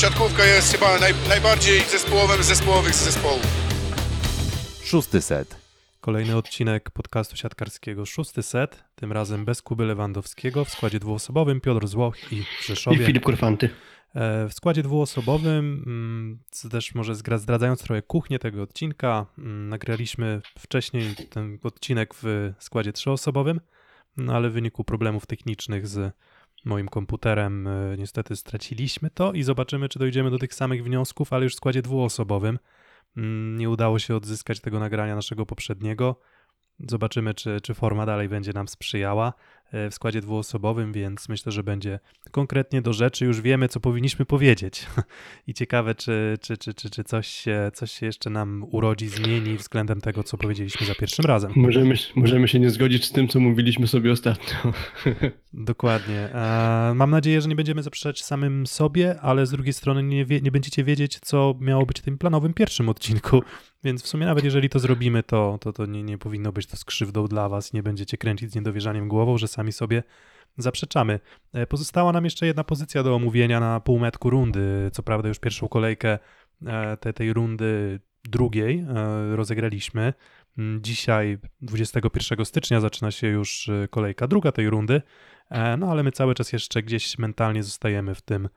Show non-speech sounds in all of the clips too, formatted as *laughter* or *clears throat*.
siatkówka jest chyba naj, najbardziej zespołowym z zespołowych z zespołów. Szósty set. Kolejny odcinek podcastu siatkarskiego, szósty set, tym razem bez Kuby Lewandowskiego, w składzie dwuosobowym Piotr Złoch i w I Rzeszowie. Filip Kurfanty. E, W składzie dwuosobowym, mm, co też może zdradzając trochę kuchnię tego odcinka, mm, nagraliśmy wcześniej ten odcinek w składzie trzyosobowym, no ale w wyniku problemów technicznych z moim komputerem e, niestety straciliśmy to i zobaczymy, czy dojdziemy do tych samych wniosków, ale już w składzie dwuosobowym. Mm, Nie udało się odzyskać tego nagrania naszego poprzedniego. Zobaczymy, czy, czy forma dalej będzie nam sprzyjała w składzie dwuosobowym, więc myślę, że będzie konkretnie do rzeczy. Już wiemy, co powinniśmy powiedzieć. *laughs* I ciekawe, czy, czy, czy, czy, czy coś, się, coś się jeszcze nam urodzi, zmieni względem tego, co powiedzieliśmy za pierwszym razem. Możemy, możemy się nie zgodzić z tym, co mówiliśmy sobie ostatnio. *laughs* Dokładnie. E, Mam nadzieję, że nie będziemy zaprzeczać samym sobie, ale z drugiej strony nie, nie będziecie wiedzieć, co miało być w tym planowym pierwszym odcinku. Więc w sumie nawet jeżeli to zrobimy, to, to, to nie, nie powinno być to skrzywdą dla was. Nie będziecie kręcić z niedowierzaniem głową, że sami sobie zaprzeczamy. E, Pozostała nam jeszcze jedna pozycja do omówienia na półmetku rundy. Co prawda już pierwszą kolejkę e, te, tej rundy drugiej e, rozegraliśmy. Mm, Dzisiaj, 21 stycznia, zaczyna się już kolejka druga tej rundy. No ale my cały czas jeszcze gdzieś mentalnie zostajemy w tym,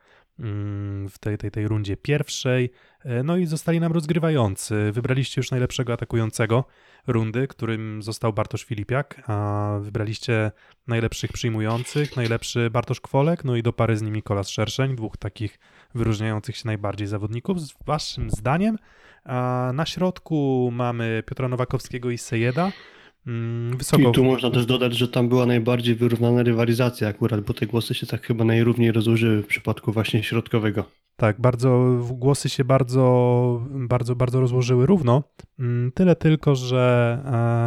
w tej, tej, tej rundzie pierwszej. E, No i zostali nam rozgrywający. Wybraliście już najlepszego atakującego rundy, którym został Bartosz Filipiak, a wybraliście najlepszych przyjmujących, najlepszy Bartosz Kwolek, no i do pary z nim Nikolas Szerszeń, dwóch takich wyróżniających się najbardziej zawodników. Z waszym zdaniem a na środku mamy Piotra Nowakowskiego i Sejeda. Mm, Wysoko I tu można też dodać, że tam była najbardziej wyrównana rywalizacja akurat, bo te głosy się tak chyba najrówniej rozłożyły w przypadku właśnie środkowego. Tak, bardzo głosy się bardzo, bardzo, bardzo rozłożyły równo. Mm, Tyle tylko, że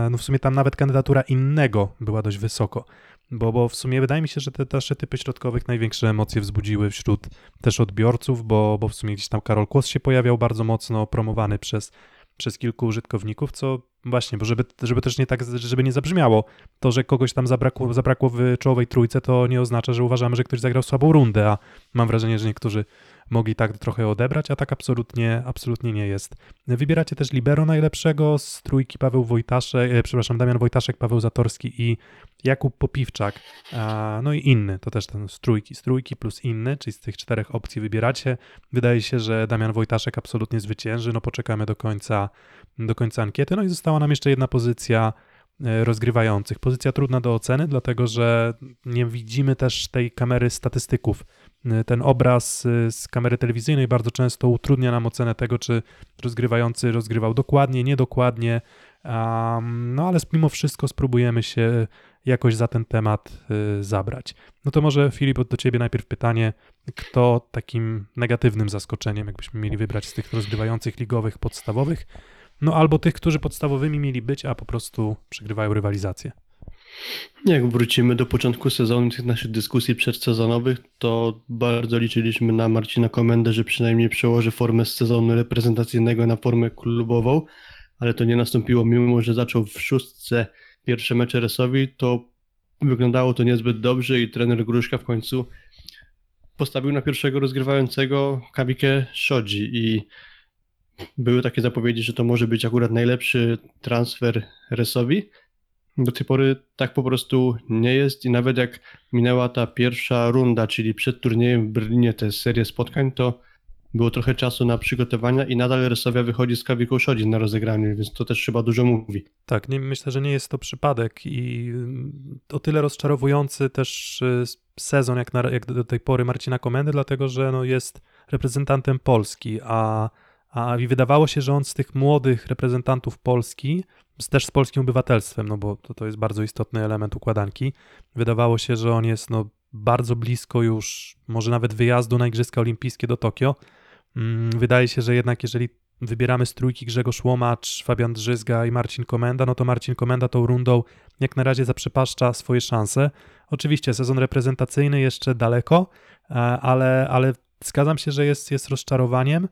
e, no w sumie tam nawet kandydatura innego była dość wysoko. Bo, bo w sumie wydaje mi się, że te nasze typy środkowych największe emocje wzbudziły wśród też odbiorców, bo, bo w sumie gdzieś tam Karol Kłos się pojawiał bardzo mocno, promowany przez, przez kilku użytkowników, co właśnie, bo żeby, żeby też nie tak, żeby nie zabrzmiało, to, że kogoś tam zabrakło, zabrakło w czołowej trójce, to nie oznacza, że uważamy, że ktoś zagrał słabą rundę, a mam wrażenie, że niektórzy mogli tak trochę odebrać, a tak absolutnie, absolutnie nie jest. Wybieracie też libero najlepszego z trójki Paweł Wojtaszek, e, przepraszam, Damian Wojtaszek, Paweł Zatorski i Jakub Popiwczak, a, no i inny, to też ten z trójki, z trójki plus inny, czyli z tych czterech opcji wybieracie. Wydaje się, że Damian Wojtaszek absolutnie zwycięży, no poczekamy do końca, do końca ankiety, no i została nam jeszcze jedna pozycja rozgrywających. Pozycja trudna do oceny, dlatego że nie widzimy też tej kamery statystyków. E, Ten obraz e, z kamery telewizyjnej bardzo często utrudnia nam ocenę tego, czy rozgrywający rozgrywał dokładnie, niedokładnie. No ale mimo wszystko spróbujemy się jakoś za ten temat zabrać. No to może Filip, do ciebie najpierw pytanie, kto takim negatywnym zaskoczeniem, jakbyśmy mieli wybrać z tych rozgrywających ligowych podstawowych, no albo tych, którzy podstawowymi mieli być, a po prostu przegrywają rywalizację. Jak wrócimy do początku sezonu, tych naszych dyskusji przedsezonowych, to bardzo liczyliśmy na Marcina Komendę, że przynajmniej przełoży formę z sezonu reprezentacyjnego na formę klubową, ale to nie nastąpiło, mimo że zaczął w szóstce pierwsze mecze Resowi, to wyglądało to niezbyt dobrze i trener Gruszka w końcu postawił na pierwszego rozgrywającego Kabikę Shodzi i były takie zapowiedzi, że to może być akurat najlepszy transfer Resowi. Do tej pory tak po prostu nie jest i nawet jak minęła ta pierwsza runda, czyli przed turniejem w Berlinie, tę serię spotkań, to było trochę czasu na przygotowania i nadal Resowia wychodzi z Kawiką Szodzin na rozegraniu, więc to też chyba dużo mówi. Tak, nie, myślę, że nie jest to przypadek i mm, o tyle rozczarowujący też y, sezon jak, na, jak do tej pory Marcina Komendy, dlatego że no, jest reprezentantem Polski, a, a i wydawało się, że on z tych młodych reprezentantów Polski, z, też z polskim obywatelstwem, no bo to, to jest bardzo istotny element układanki, wydawało się, że on jest no, bardzo blisko już, może nawet wyjazdu na Igrzyska Olimpijskie do Tokio. Mm, Wydaje się, że jednak jeżeli wybieramy z trójki Grzegorz Łomacz, Fabian Drzyzga i Marcin Komenda, no to Marcin Komenda tą rundą jak na razie zaprzepaszcza swoje szanse. Oczywiście sezon reprezentacyjny jeszcze daleko, e, ale, ale zgadzam się, że jest, jest rozczarowaniem.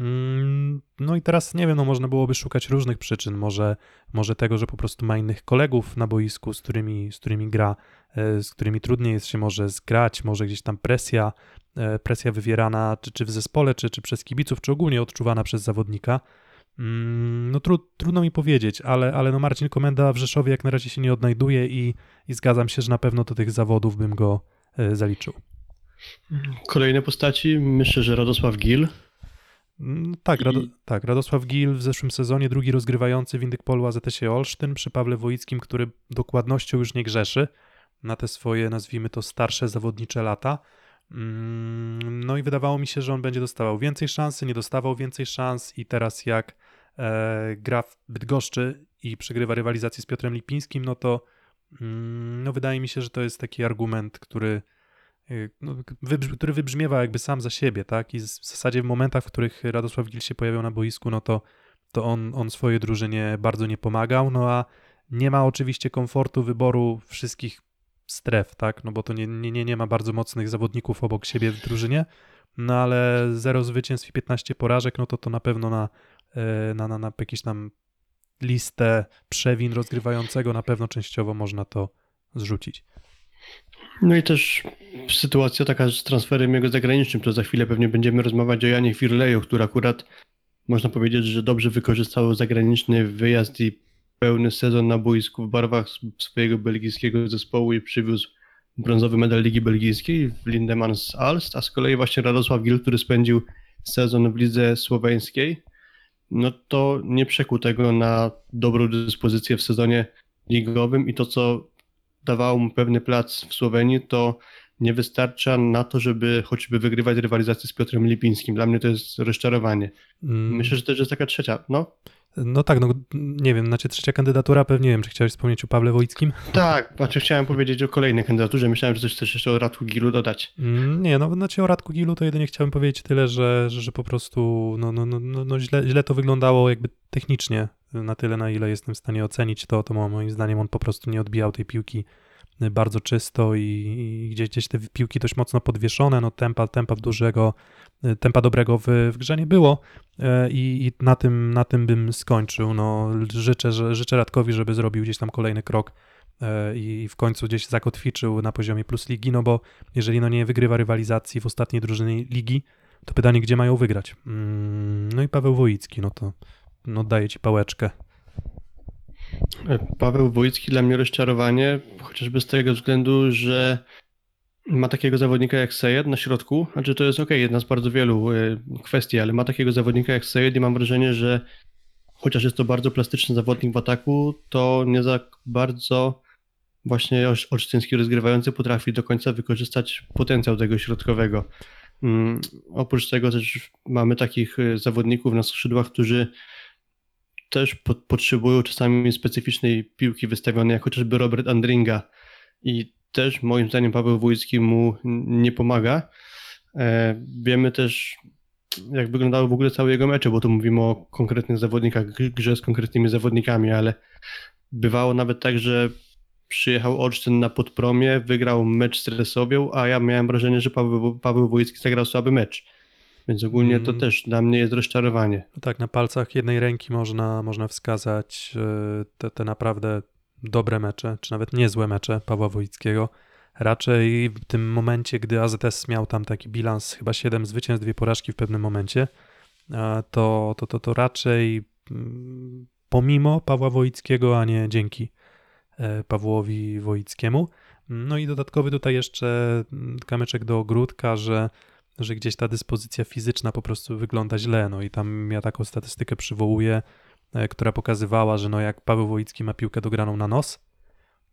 Mm, No i teraz nie wiem, no można byłoby szukać różnych przyczyn. Może, może tego, że po prostu ma innych kolegów na boisku, z którymi, z którymi gra, e, z którymi trudniej jest się może zgrać, może gdzieś tam presja e, presja wywierana czy, czy w zespole, czy, czy przez kibiców, czy ogólnie odczuwana przez zawodnika. Mm, No tru, trudno mi powiedzieć, ale, ale no Marcin Komenda w Rzeszowie jak na razie się nie odnajduje i, i zgadzam się, że na pewno do tych zawodów bym go e, zaliczył. Kolejne postaci, myślę, że Radosław Gil. Mm, Tak, Rado, tak, Radosław Gil w zeszłym sezonie, drugi rozgrywający w Indykpolu AZS-ie Olsztyn przy Pawle Wojickim, który dokładnością już nie grzeszy na te swoje, nazwijmy to, starsze zawodnicze lata. Mm, No i wydawało mi się, że on będzie dostawał więcej szansy, nie dostawał więcej szans i teraz jak e, gra w Bydgoszczy i przegrywa rywalizację z Piotrem Lipińskim, no to mm, no wydaje mi się, że to jest taki argument, który no, wybrzmi, który wybrzmiewa jakby sam za siebie, tak? I w zasadzie w momentach, w których Radosław Gil się pojawiał na boisku, no to, to on, on swojej drużynie bardzo nie pomagał, no a nie ma oczywiście komfortu wyboru wszystkich stref, tak? No bo to nie, nie, nie- ma bardzo mocnych zawodników obok siebie w drużynie, no ale 0 zwycięstw i 15 porażek, no to to na pewno na, e, na, na, na jakieś tam listę przewin rozgrywającego na pewno częściowo można to zrzucić. No i też sytuacja taka z transferem jego zagranicznym, to za chwilę pewnie będziemy rozmawiać o Janie Firleju, który akurat można powiedzieć, że dobrze wykorzystał zagraniczny wyjazd i pełny sezon na boisku w barwach swojego belgijskiego zespołu i przywiózł brązowy medal Ligi Belgijskiej w Lindemans Alst, a z kolei właśnie Radosław Gil, który spędził sezon w lidze słoweńskiej, no to nie przekuł tego na dobrą dyspozycję w sezonie ligowym i to, co dawało mu pewny plac w Słowenii, to nie wystarcza na to, żeby choćby wygrywać rywalizację z Piotrem Lipińskim. Dla mnie to jest rozczarowanie. Mm. Myślę, że też jest taka trzecia. No No tak, no nie wiem, znaczy trzecia kandydatura, pewnie nie wiem, czy chciałeś wspomnieć o Pawle Wojickim? tak, znaczy chciałem powiedzieć o kolejnej kandydaturze. Myślałem, że coś chcesz jeszcze o Radku Gilu dodać. Mm, Nie, no znaczy o Radku Gilu to jedynie chciałem powiedzieć tyle, że, że, że po prostu no, no, no, no, no źle, źle to wyglądało jakby technicznie, na tyle na ile jestem w stanie ocenić to, to moim zdaniem on po prostu nie odbijał tej piłki bardzo czysto i, gdzieś, gdzieś te piłki dość mocno podwieszone, no tempa, tempa dużego, tempa dobrego w, w grze nie było e, i, i na, tym, na tym bym skończył. No, życzę, że, życzę Radkowi, żeby zrobił gdzieś tam kolejny krok i w końcu gdzieś zakotwiczył na poziomie plus ligi, no bo jeżeli no nie wygrywa rywalizacji w ostatniej drużynie ligi, to pytanie, gdzie mają wygrać. Mm, No i Paweł Wojicki, no to no daję ci pałeczkę. Paweł Wojcki dla mnie rozczarowanie, chociażby z tego względu, że ma takiego zawodnika jak Sejed na środku, znaczy to jest ok, jedna z bardzo wielu y, kwestii, ale ma takiego zawodnika jak Sejed i mam wrażenie, że chociaż jest to bardzo plastyczny zawodnik w ataku, to nie za bardzo właśnie Olsz- olsztyński rozgrywający potrafi do końca wykorzystać potencjał tego środkowego. Mm, oprócz tego też mamy takich y, zawodników na skrzydłach, którzy też po, potrzebują czasami specyficznej piłki wystawionej, jak chociażby Robert Andringa. I też moim zdaniem Paweł Wójcki mu nie pomaga. E, wiemy też, jak wyglądały w ogóle całe jego mecze, bo tu mówimy o konkretnych zawodnikach, gr- grze z konkretnymi zawodnikami, ale bywało nawet tak, że przyjechał Olsztyn na podpromie, wygrał mecz z Resowią, a ja miałem wrażenie, że Paweł, Paweł Wójcki zagrał słaby mecz. Więc ogólnie to Mm. też dla mnie jest rozczarowanie. Tak, na palcach jednej ręki można, można wskazać e, te, te naprawdę dobre mecze, czy nawet niezłe mecze Pawła Wojickiego. Raczej w tym momencie, gdy AZS miał tam taki bilans chyba 7 zwycięstw, dwie porażki w pewnym momencie, to, to, to, to raczej mm, pomimo Pawła Wojickiego, a nie dzięki e, Pawłowi Wojickiemu. No i dodatkowy tutaj jeszcze mm, kamyczek do ogródka, że że gdzieś ta dyspozycja fizyczna po prostu wygląda źle. No i tam ja taką statystykę przywołuję, e, która pokazywała, że no jak Paweł Wojicki ma piłkę dograną na nos,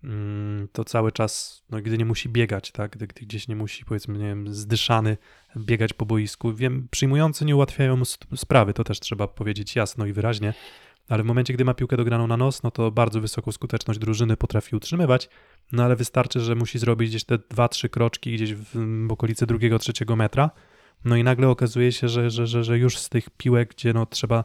mm, to cały czas, no gdy nie musi biegać, tak, gdy, gdy gdzieś nie musi, powiedzmy, nie wiem, zdyszany biegać po boisku. Wiem, przyjmujący nie ułatwiają mu sp- sprawy, to też trzeba powiedzieć jasno i wyraźnie, ale w momencie, gdy ma piłkę dograną na nos, no to bardzo wysoką skuteczność drużyny potrafi utrzymywać, no ale wystarczy, że musi zrobić gdzieś te dwa, trzy kroczki gdzieś w, w okolicy drugiego, trzeciego metra, no i nagle okazuje się, że, że, że, że już z tych piłek, gdzie no trzeba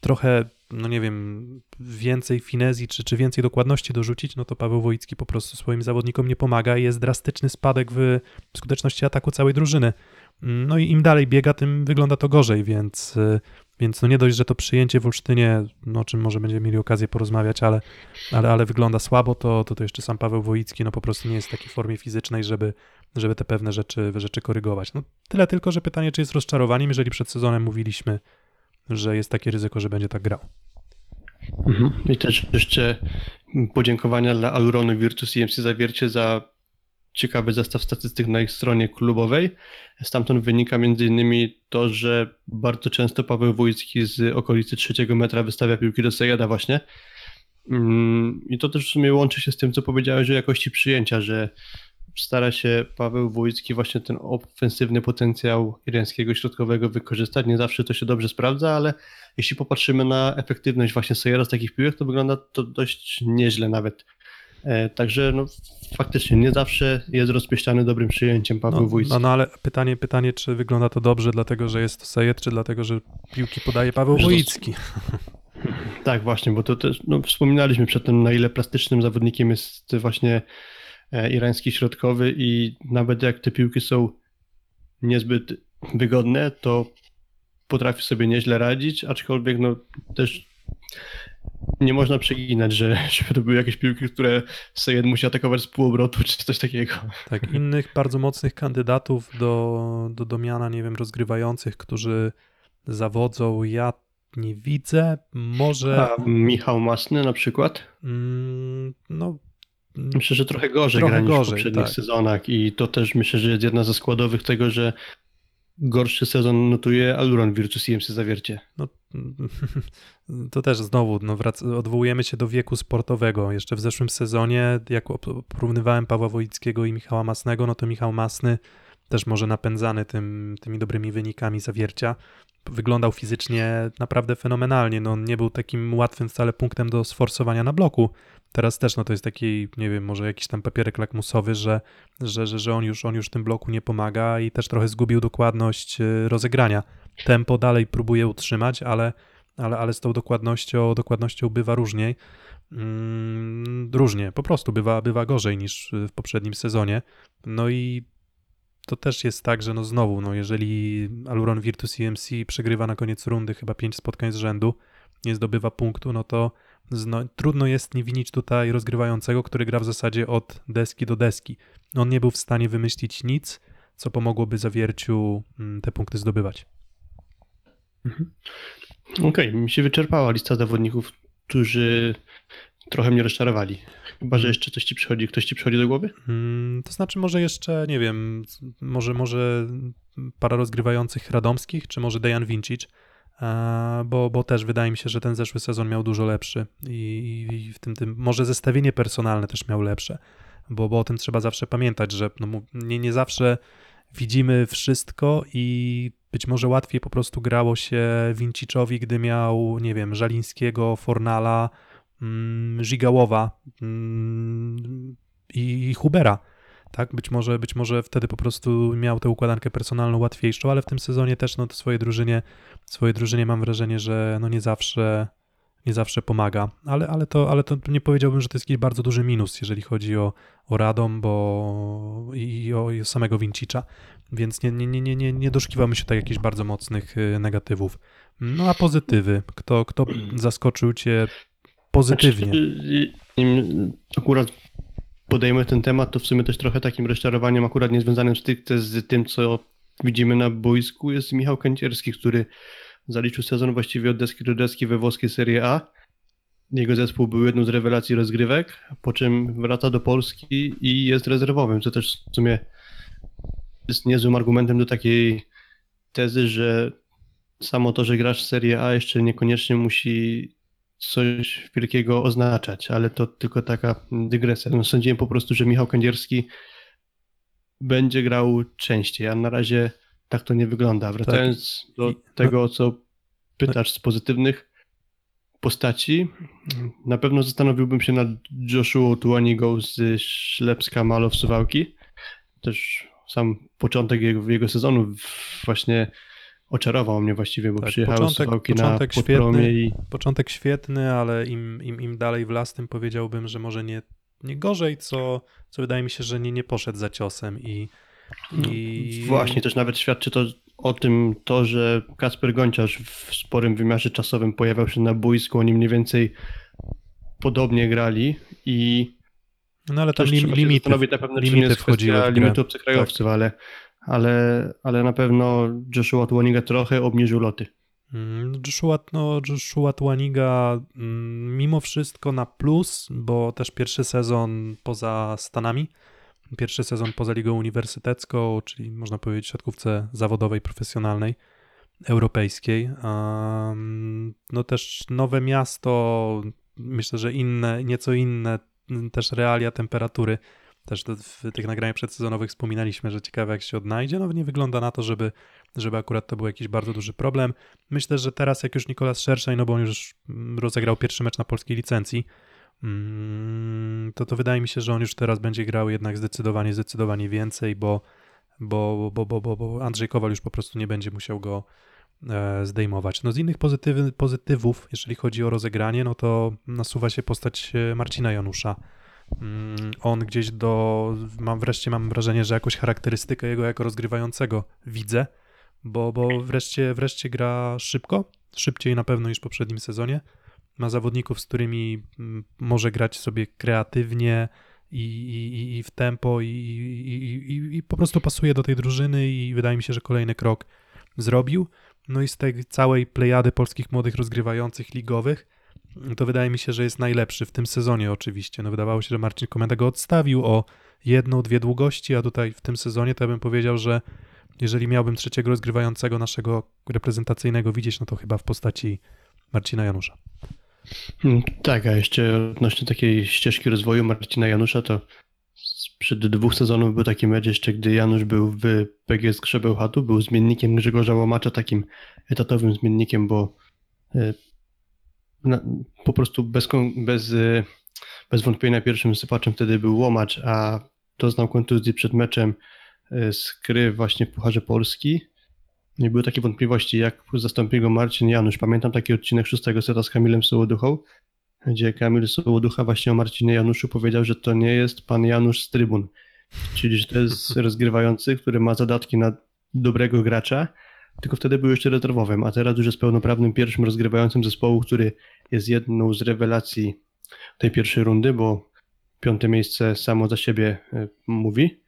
trochę, no nie wiem, więcej finezji czy, czy więcej dokładności dorzucić, no to Paweł Wojicki po prostu swoim zawodnikom nie pomaga i jest drastyczny spadek w skuteczności ataku całej drużyny. No i im dalej biega, tym wygląda to gorzej, więc, y, więc no nie dość, że to przyjęcie w Olsztynie, no o czym może będziemy mieli okazję porozmawiać, ale, ale, ale wygląda słabo, to, to, to jeszcze sam Paweł Wojicki no po prostu nie jest w takiej formie fizycznej, żeby, żeby te pewne rzeczy, rzeczy korygować. No, tyle tylko, że pytanie, czy jest rozczarowaniem, jeżeli przed sezonem mówiliśmy, że jest takie ryzyko, że będzie tak grał. Mhm. I też jeszcze podziękowania dla Aluronu Virtus EMC Zawiercie za ciekawy zestaw statystyk na ich stronie klubowej. Stamtąd wynika m.in. to, że bardzo często Paweł Wójcki z okolicy trzeciego metra wystawia piłki do Sejada właśnie. Mm, I to też w sumie łączy się z tym, co powiedziałeś o jakości przyjęcia, że stara się Paweł Wójcki właśnie ten ofensywny potencjał irańskiego środkowego wykorzystać. Nie zawsze to się dobrze sprawdza, ale jeśli popatrzymy na efektywność właśnie Sejera z takich piłek, to wygląda to dość nieźle nawet. E, Także no, faktycznie nie zawsze jest rozpieściany dobrym przyjęciem Paweł No, Wójcik. no, no ale pytanie, pytanie, czy wygląda to dobrze, dlatego że jest to Sejed, czy dlatego, że piłki podaje Paweł Wojicki. Tak, właśnie, bo to też no, wspominaliśmy przedtem, na ile plastycznym zawodnikiem jest właśnie irański środkowy i nawet jak te piłki są niezbyt wygodne, to potrafi sobie nieźle radzić, aczkolwiek no też nie można przeginać, że żeby to były jakieś piłki, które Sejed musi atakować z półobrotu czy coś takiego. Tak, innych bardzo mocnych kandydatów do, do, do miana, nie wiem, rozgrywających, którzy zawodzą, ja nie widzę. Może. A Michał Masny na przykład? Mm, no. Myślę, że trochę gorzej Trochę gra niż gorzej, w poprzednich tak. sezonach i to też myślę, że jest jedna ze składowych tego, że gorszy sezon notuje Aluron Virtus IMC Zawiercie. No, *laughs* to też znowu no, wrac- odwołujemy się do wieku sportowego. Jeszcze w zeszłym sezonie, jak porównywałem Pawła Wojickiego i Michała Masnego, no to Michał Masny też może napędzany tym, tymi dobrymi wynikami zawiercia. Wyglądał fizycznie naprawdę fenomenalnie. No, nie był takim łatwym wcale punktem do sforsowania na bloku. Teraz też no, to jest taki, nie wiem, może jakiś tam papierek lakmusowy, że, że, że, że on, już, on już tym bloku nie pomaga i też trochę zgubił dokładność y, rozegrania. Tempo dalej próbuje utrzymać, ale, ale, ale z tą dokładnością, dokładnością bywa różniej. Mm, różnie, po prostu bywa, bywa gorzej niż w poprzednim sezonie. No i to też jest tak, że no znowu, no jeżeli Aluron Virtus EMC przegrywa na koniec rundy chyba 5 spotkań z rzędu, nie zdobywa punktu, no to zno, trudno jest nie winić tutaj rozgrywającego, który gra w zasadzie od deski do deski. On nie był w stanie wymyślić nic, co pomogłoby zawierciu mm, te punkty zdobywać. Okej, mi się wyczerpała lista zawodników, którzy trochę mnie rozczarowali. Chyba, że jeszcze coś ci przychodzi, ktoś ci przychodzi do głowy? Mm, To znaczy może jeszcze, nie wiem, może, może para rozgrywających radomskich, czy może Dejan Vincic, bo, bo też wydaje mi się, że ten zeszły sezon miał dużo lepszy i, i w tym, tym może zestawienie personalne też miał lepsze, bo, bo o tym trzeba zawsze pamiętać, że no, nie, nie zawsze widzimy wszystko i być może łatwiej po prostu grało się Vinciczowi, gdy miał, nie wiem, Żalińskiego, Fornala, mm, Żygałowa mm, i Hubera. Tak, być może, być może wtedy po prostu miał tę układankę personalną łatwiejszą, ale w tym sezonie też no, swojej drużynie, swojej drużynie mam wrażenie, że no nie zawsze, nie zawsze pomaga, ale, ale, to, ale to nie powiedziałbym, że to jest jakiś bardzo duży minus, jeżeli chodzi o, o Radom bo i o, i o samego Vincicza, więc nie, nie, nie, nie, nie, doszukiwamy się tak jakichś bardzo mocnych y, negatywów. No a pozytywy, kto, kto zaskoczył cię pozytywnie? Znaczy, Nim akurat podejmę ten temat, to w sumie też trochę takim rozczarowaniem, akurat nie związanym stricte z tym, co widzimy na boisku, jest Michał Kęcierski, który zaliczył sezon właściwie od deski do deski we włoskiej Serie A. Jego zespół był jedną z rewelacji rozgrywek, po czym wraca do Polski i jest rezerwowym, co też w sumie jest niezłym argumentem do takiej tezy, że samo to, że grasz w Serie A jeszcze niekoniecznie musi coś wielkiego oznaczać, ale to tylko taka dygresja. No, sądziłem po prostu, że Michał Kędzierski będzie grał częściej, a na razie tak to nie wygląda. Wracając do I- no- tego, co pytasz z pozytywnych postaci, na pewno zastanowiłbym się nad Joshua Tuanigo z Ślepska Malow Suwałki. Też sam początek jego, jego sezonu właśnie oczarował mnie właściwie, bo Tak, przyjechał z początek- na początek podpromie świetny. i Początek świetny, ale im, im, im dalej w las, tym powiedziałbym, że może nie, nie gorzej, co, co wydaje mi się, że nie, nie poszedł za ciosem i, i... Właśnie, też nawet świadczy to o tym to, że Kasper Gonciarz w sporym wymiarze czasowym pojawiał się na boisku, oni mniej więcej podobnie grali i No ale tam Też lim, limity, na pewno, limity wchodziły w grę. limitu obcokrajowców, ale, ale, ale na pewno Joshua Tuaniga trochę obniżył loty. Mm, Joshua, no, Joshua Tuaniga mm, mimo wszystko na plus, bo też pierwszy sezon poza Stanami, pierwszy sezon poza ligą uniwersytecką, czyli można powiedzieć siatkówce zawodowej, profesjonalnej, europejskiej. No też nowe miasto, myślę, że inne, nieco inne też realia temperatury. Też w tych nagraniach przedsezonowych wspominaliśmy, że ciekawe jak się odnajdzie. No nie wygląda na to, żeby, żeby akurat to był jakiś bardzo duży problem. Myślę, że teraz jak już Nikolas Szerszej, no bo on już mm, rozegrał pierwszy mecz na polskiej licencji, mm, to to wydaje mi się, że on już teraz będzie grał jednak zdecydowanie, zdecydowanie więcej, bo, bo, bo, bo, bo, bo Andrzej Kowal już po prostu nie będzie musiał go e, zdejmować. No z innych pozytywy, pozytywów, jeżeli chodzi o rozegranie, no to nasuwa się postać e, Marcina Janusza. Mm, On gdzieś do, mam wreszcie mam wrażenie, że jakąś charakterystykę jego jako rozgrywającego widzę, bo, bo wreszcie, wreszcie gra szybko, szybciej na pewno niż w poprzednim sezonie. Ma zawodników, z którymi mm, może grać sobie kreatywnie i, i, i w tempo i, i, i, po prostu pasuje do tej drużyny i wydaje mi się, że kolejny krok zrobił. No i z tej całej plejady polskich młodych rozgrywających ligowych, to wydaje mi się, że jest najlepszy w tym sezonie oczywiście. No wydawało się, że Marcin Komenda go odstawił o jedną, dwie długości, a tutaj w tym sezonie to ja bym powiedział, że jeżeli miałbym trzeciego rozgrywającego naszego reprezentacyjnego widzieć, no to chyba w postaci Marcina Janusza. Mm, Tak, a jeszcze odnośnie takiej ścieżki rozwoju Marcina Janusza, to sprzed dwóch sezonów był taki mecz jeszcze, gdy Janusz był w PGS Krzebełchatu, był zmiennikiem Grzegorza Łomacza, takim etatowym zmiennikiem, bo e, na, po prostu bez, bez, e, bez wątpienia pierwszym sypaczem wtedy był Łomacz, a doznał kontuzji przed meczem e, z gry właśnie w Pucharze Polski. Nie były takie wątpliwości, jak zastąpi go Marcin Janusz. Pamiętam taki odcinek szóstego seta z Kamilem Sołoduchą, gdzie Kamil Sołoducha właśnie o Marcinie Januszu powiedział, że to nie jest pan Janusz z trybun. Czyli, że to jest *laughs* rozgrywający, który ma zadatki na dobrego gracza, tylko wtedy był jeszcze rezerwowym, a teraz już jest pełnoprawnym pierwszym rozgrywającym zespołu, który jest jedną z rewelacji tej pierwszej rundy, bo piąte miejsce samo za siebie e, mówi.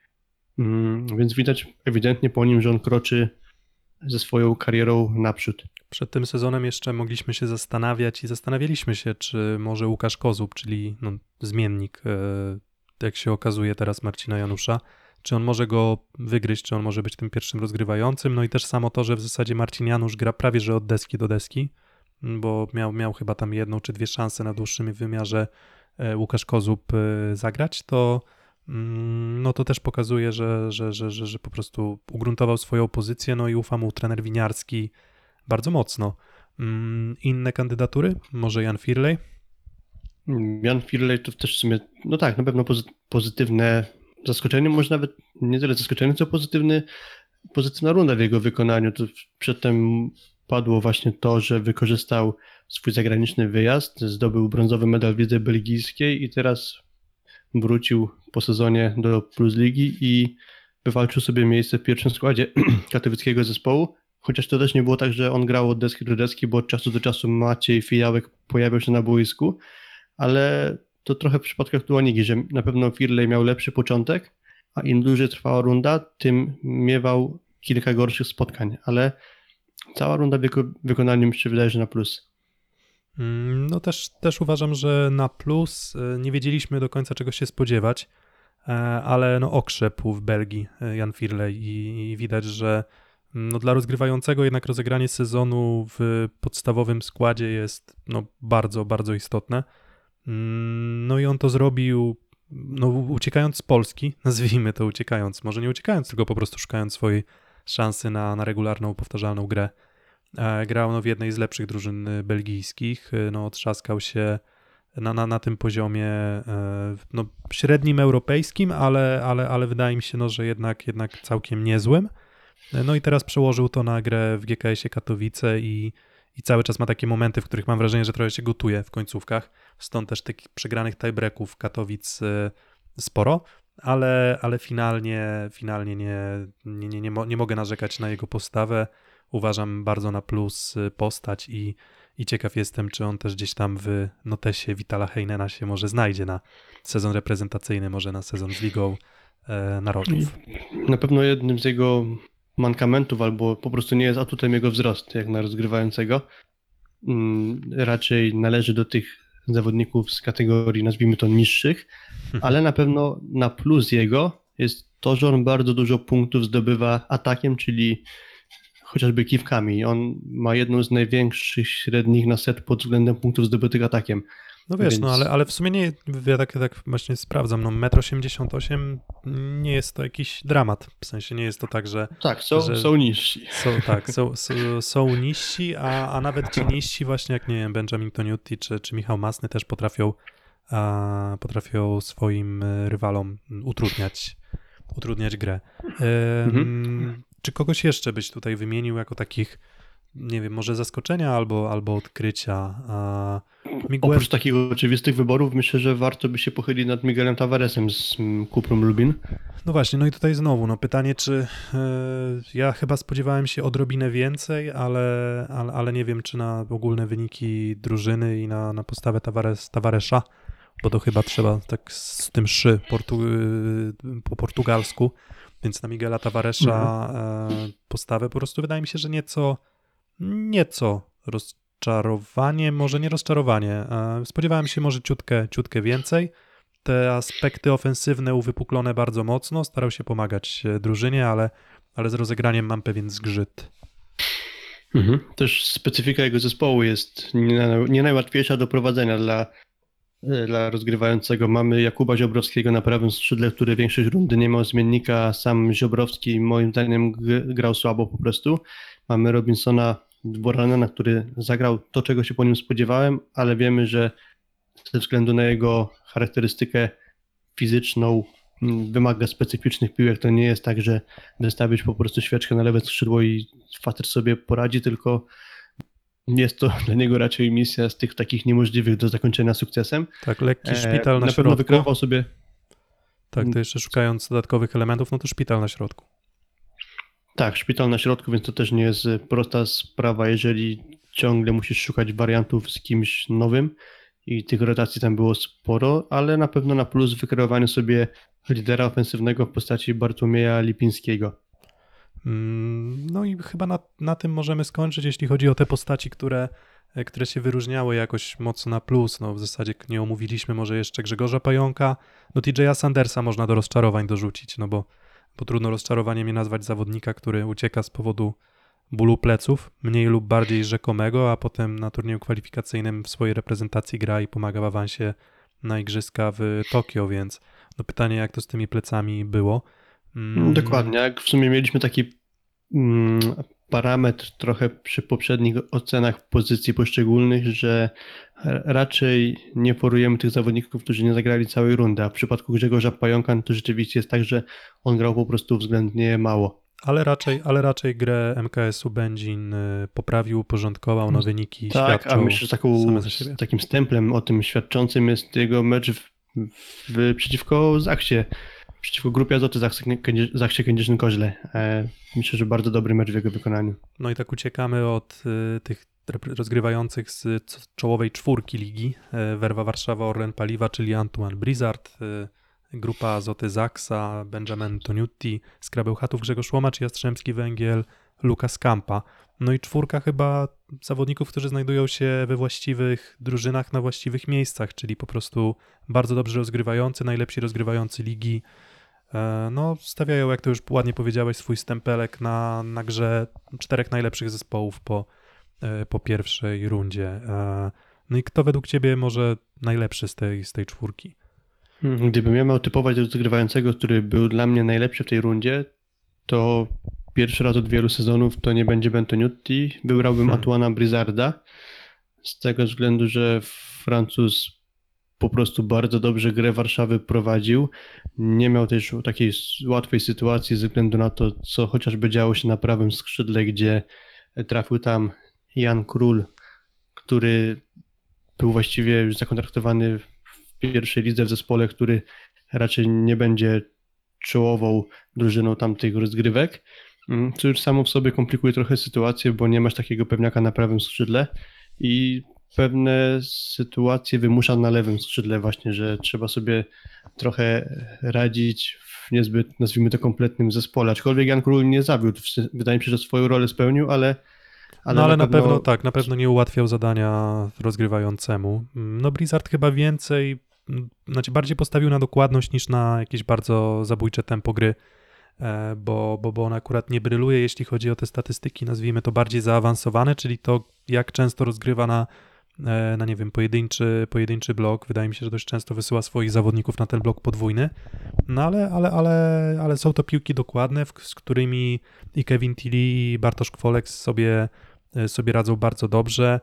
Mm, Więc widać ewidentnie po nim, że on kroczy ze swoją karierą naprzód. Przed tym sezonem jeszcze mogliśmy się zastanawiać i zastanawialiśmy się, czy może Łukasz Kozub, czyli no, zmiennik, e, jak się okazuje teraz Marcina Janusza, czy on może go wygryźć, czy on może być tym pierwszym rozgrywającym. No i też samo to, że w zasadzie Marcin Janusz gra prawie że od deski do deski, bo miał, miał chyba tam jedną czy dwie szanse na dłuższym wymiarze e, Łukasz Kozub e, zagrać, to mm, no to też pokazuje, że, że, że, że, po prostu ugruntował swoją pozycję, no i ufa mu trener winiarski bardzo mocno. Mm, Inne kandydatury? Może Jan Firley? Jan Firley to też w sumie, no tak, na pewno pozy- pozytywne zaskoczenie, może nawet nie tyle zaskoczenie, co pozytywny, pozytywna runda w jego wykonaniu. To przedtem padło właśnie to, że wykorzystał swój zagraniczny wyjazd, zdobył brązowy medal w belgijskiej i teraz wrócił po sezonie do Plus Ligi i wywalczył sobie miejsce w pierwszym składzie *clears throat* katowickiego zespołu. Chociaż to też nie było tak, że on grał od deski do deski, bo od czasu do czasu Maciej Fijałek pojawiał się na boisku, ale to trochę w przypadkach Tuanigi, że na pewno Firley miał lepszy początek, a im dłużej trwała runda, tym miewał kilka gorszych spotkań, ale cała runda w jego wykonaniu mi się wydaje, że na plus. Mm, No też, też uważam, że na plus e, nie wiedzieliśmy do końca czego się spodziewać, e, ale no okrzepł w Belgii e, Jan Firley i, i widać, że mm, no dla rozgrywającego jednak rozegranie sezonu w podstawowym składzie jest no bardzo, bardzo istotne. Mm, No i on to zrobił no, uciekając z Polski, *laughs* nazwijmy to uciekając, może nie uciekając, tylko po prostu szukając swojej szansy na, na regularną, powtarzalną grę. E, Grał no, w jednej z lepszych drużyn y, belgijskich, y, no, otrzaskał się na, na, na tym poziomie e, no, średnim europejskim, ale, ale, ale wydaje mi się, no, że jednak, jednak całkiem niezłym. E, No i teraz przełożył to na grę w GKS-ie Katowice i, i cały czas ma takie momenty, w których mam wrażenie, że trochę się gotuje w końcówkach. Stąd też takich przegranych tiebreaków Katowic y, sporo, ale, ale finalnie, finalnie nie, nie, nie, nie, mo- nie mogę narzekać na jego postawę. uważam bardzo na plus y, postać i, i ciekaw jestem, czy on też gdzieś tam w notesie Vitala Heinena się może znajdzie na sezon reprezentacyjny, może na sezon z Ligą e, Narodów. Na pewno jednym z jego mankamentów, albo po prostu nie jest atutem jego wzrost, jak na rozgrywającego. Mm, Raczej należy do tych zawodników z kategorii, nazwijmy to, niższych, ale na pewno na plus jego jest to, że on bardzo dużo punktów zdobywa atakiem, czyli chociażby kiwkami. On ma jedną z największych średnich na set pod względem punktów zdobytych atakiem. No wiesz, Więc- no ale, ale w sumie nie, ja tak, tak właśnie sprawdzam, no 1,88 m nie jest to jakiś dramat, w sensie nie jest to tak, że Tak, są, Że- są niżsi. są, tak, są, są, są niżsi, a, a nawet ci niżsi właśnie jak, nie wiem, Benjamin Toniutti czy, czy Michał Masny też potrafią, a, potrafią swoim e, rywalom utrudniać, utrudniać grę. Em, Czy kogoś jeszcze byś tutaj wymienił jako takich, nie wiem, może zaskoczenia albo, albo odkrycia? Miguel, Oprócz takich oczywistych wyborów, myślę, że warto by się pochylić nad Miguelem Tavaresem z Kuprum Lubin. No właśnie, no i tutaj znowu, no pytanie, czy e, ja chyba spodziewałem się odrobinę więcej, ale, ale, ale nie wiem, czy na ogólne wyniki drużyny i na, na postawę Tavares, Tavaresza, bo to chyba trzeba tak z tym szy portu, y, po portugalsku, więc na Miguela Tavaresza e, postawę po prostu wydaje mi się, że nieco, nieco rozczarowanie, może nie rozczarowanie. E, spodziewałem się może ciutkę, ciutkę więcej, te aspekty ofensywne uwypuklone bardzo mocno, starał się pomagać e, drużynie, ale, ale z rozegraniem mam pewien zgrzyt. Mhm. Też specyfika jego zespołu jest nie, najłatwiejsza do prowadzenia dla, e, dla rozgrywającego. Mamy Jakuba Ziobrowskiego na prawym skrzydle, który większość rundy nie miał zmiennika. Sam Ziobrowski moim zdaniem grał słabo po prostu. Mamy Robinsona Dworanena, który zagrał to, czego się po nim spodziewałem, ale wiemy, że ze względu na jego charakterystykę fizyczną wymaga specyficznych piłek. To nie jest tak, że wystawisz po prostu świeczkę na lewe skrzydło i facet sobie poradzi, tylko jest to *laughs* dla niego raczej misja z tych takich niemożliwych do zakończenia sukcesem. Tak, lekki E, szpital na, na pewno środku. wykreował sobie Tak, to jeszcze szukając dodatkowych elementów, no to szpital na środku. Tak, szpital na środku, więc to też nie jest e, prosta sprawa, jeżeli ciągle musisz szukać wariantów z kimś nowym i tych rotacji tam było sporo, ale na pewno na plus wykreowaniu sobie lidera ofensywnego w postaci Bartłomieja Lipińskiego. Mm, No i chyba na, na tym możemy skończyć, jeśli chodzi o te postaci, które, e, które się wyróżniały jakoś mocno na plus. No w zasadzie nie omówiliśmy może jeszcze Grzegorza Pająka. No TJ'a Sandersa można do rozczarowań dorzucić, no bo, bo trudno rozczarowaniem nie nazwać zawodnika, który ucieka z powodu bólu pleców, mniej lub bardziej rzekomego, a potem na turnieju kwalifikacyjnym w swojej reprezentacji gra i pomaga w awansie na igrzyska w Tokio, więc no pytanie, jak to z tymi plecami było. Mm, Dokładnie, jak w sumie mieliśmy taki mm, parametr trochę przy poprzednich ocenach pozycji poszczególnych, że raczej nie porujemy tych zawodników, którzy nie zagrali całej rundy, a w przypadku Grzegorza Pająka to rzeczywiście jest tak, że on grał po prostu względnie mało. Ale raczej, ale raczej grę MKS-u Będzin y, poprawił, uporządkował, no wyniki Tak, a myślę, że taką, takim stemplem o tym świadczącym jest jego mecz w, w, przeciwko Zachsie, przeciwko grupie Azoty Zachsie, Kędzierz- Zachsie Kędzierzyn-Koźle. E, myślę, że bardzo dobry mecz w jego wykonaniu. No i tak uciekamy od y, tych rozgrywających z czołowej czwórki ligi. Y, Werwa Warszawa, Orlen Paliwa, czyli Antoine Blizzard, y, grupa Azoty Zaksa, Benjamin Toniutti, Skrabeł Chatów, Grzegorz Łomacz, Jastrzębski Węgiel, Lukas Kampa. No i czwórka chyba zawodników, którzy znajdują się we właściwych drużynach, na właściwych miejscach, czyli po prostu bardzo dobrze rozgrywający, najlepsi rozgrywający ligi. E, No, stawiają, jak to już ładnie powiedziałeś, swój stempelek na, na grze czterech najlepszych zespołów po, e, po pierwszej rundzie. E, No i kto według ciebie może najlepszy z tej, z tej czwórki? Mhm, Gdybym ja miał typować rozgrywającego, który był dla mnie najlepszy w tej rundzie, to pierwszy raz od wielu sezonów to nie będzie Bentoniutti, wybrałbym Hmm. Atuana Blizzarda, z tego względu, że Francuz po prostu bardzo dobrze grę Warszawy prowadził. Nie miał też takiej łatwej sytuacji ze względu na to, co chociażby działo się na prawym skrzydle, gdzie trafił tam Jan Król, który był właściwie już zakontraktowany w pierwszej lidze w zespole, który raczej nie będzie czołową drużyną tamtych rozgrywek. mm, co już samo w sobie komplikuje trochę sytuację, bo nie masz takiego pewniaka na prawym skrzydle i pewne sytuacje wymusza na lewym skrzydle właśnie, że trzeba sobie trochę radzić w niezbyt, nazwijmy to, kompletnym zespole. Aczkolwiek Jan Król nie zawiódł. Wydaje mi się, że swoją rolę spełnił, ale Ale no ale na pewno... tak, na pewno nie ułatwiał zadania rozgrywającemu. No Blizzard chyba więcej, m, znaczy bardziej postawił na dokładność niż na jakieś bardzo zabójcze tempo gry, e, bo, bo, bo on akurat nie bryluje, jeśli chodzi o te statystyki, nazwijmy to bardziej zaawansowane, czyli to jak często rozgrywa na, na nie wiem, pojedynczy, pojedynczy blok. Wydaje mi się, że dość często wysyła swoich zawodników na ten blok podwójny, no ale, ale, ale, ale są to piłki dokładne, z którymi i Kevin Tilly i Bartosz Kwolek sobie e, sobie radzą bardzo dobrze.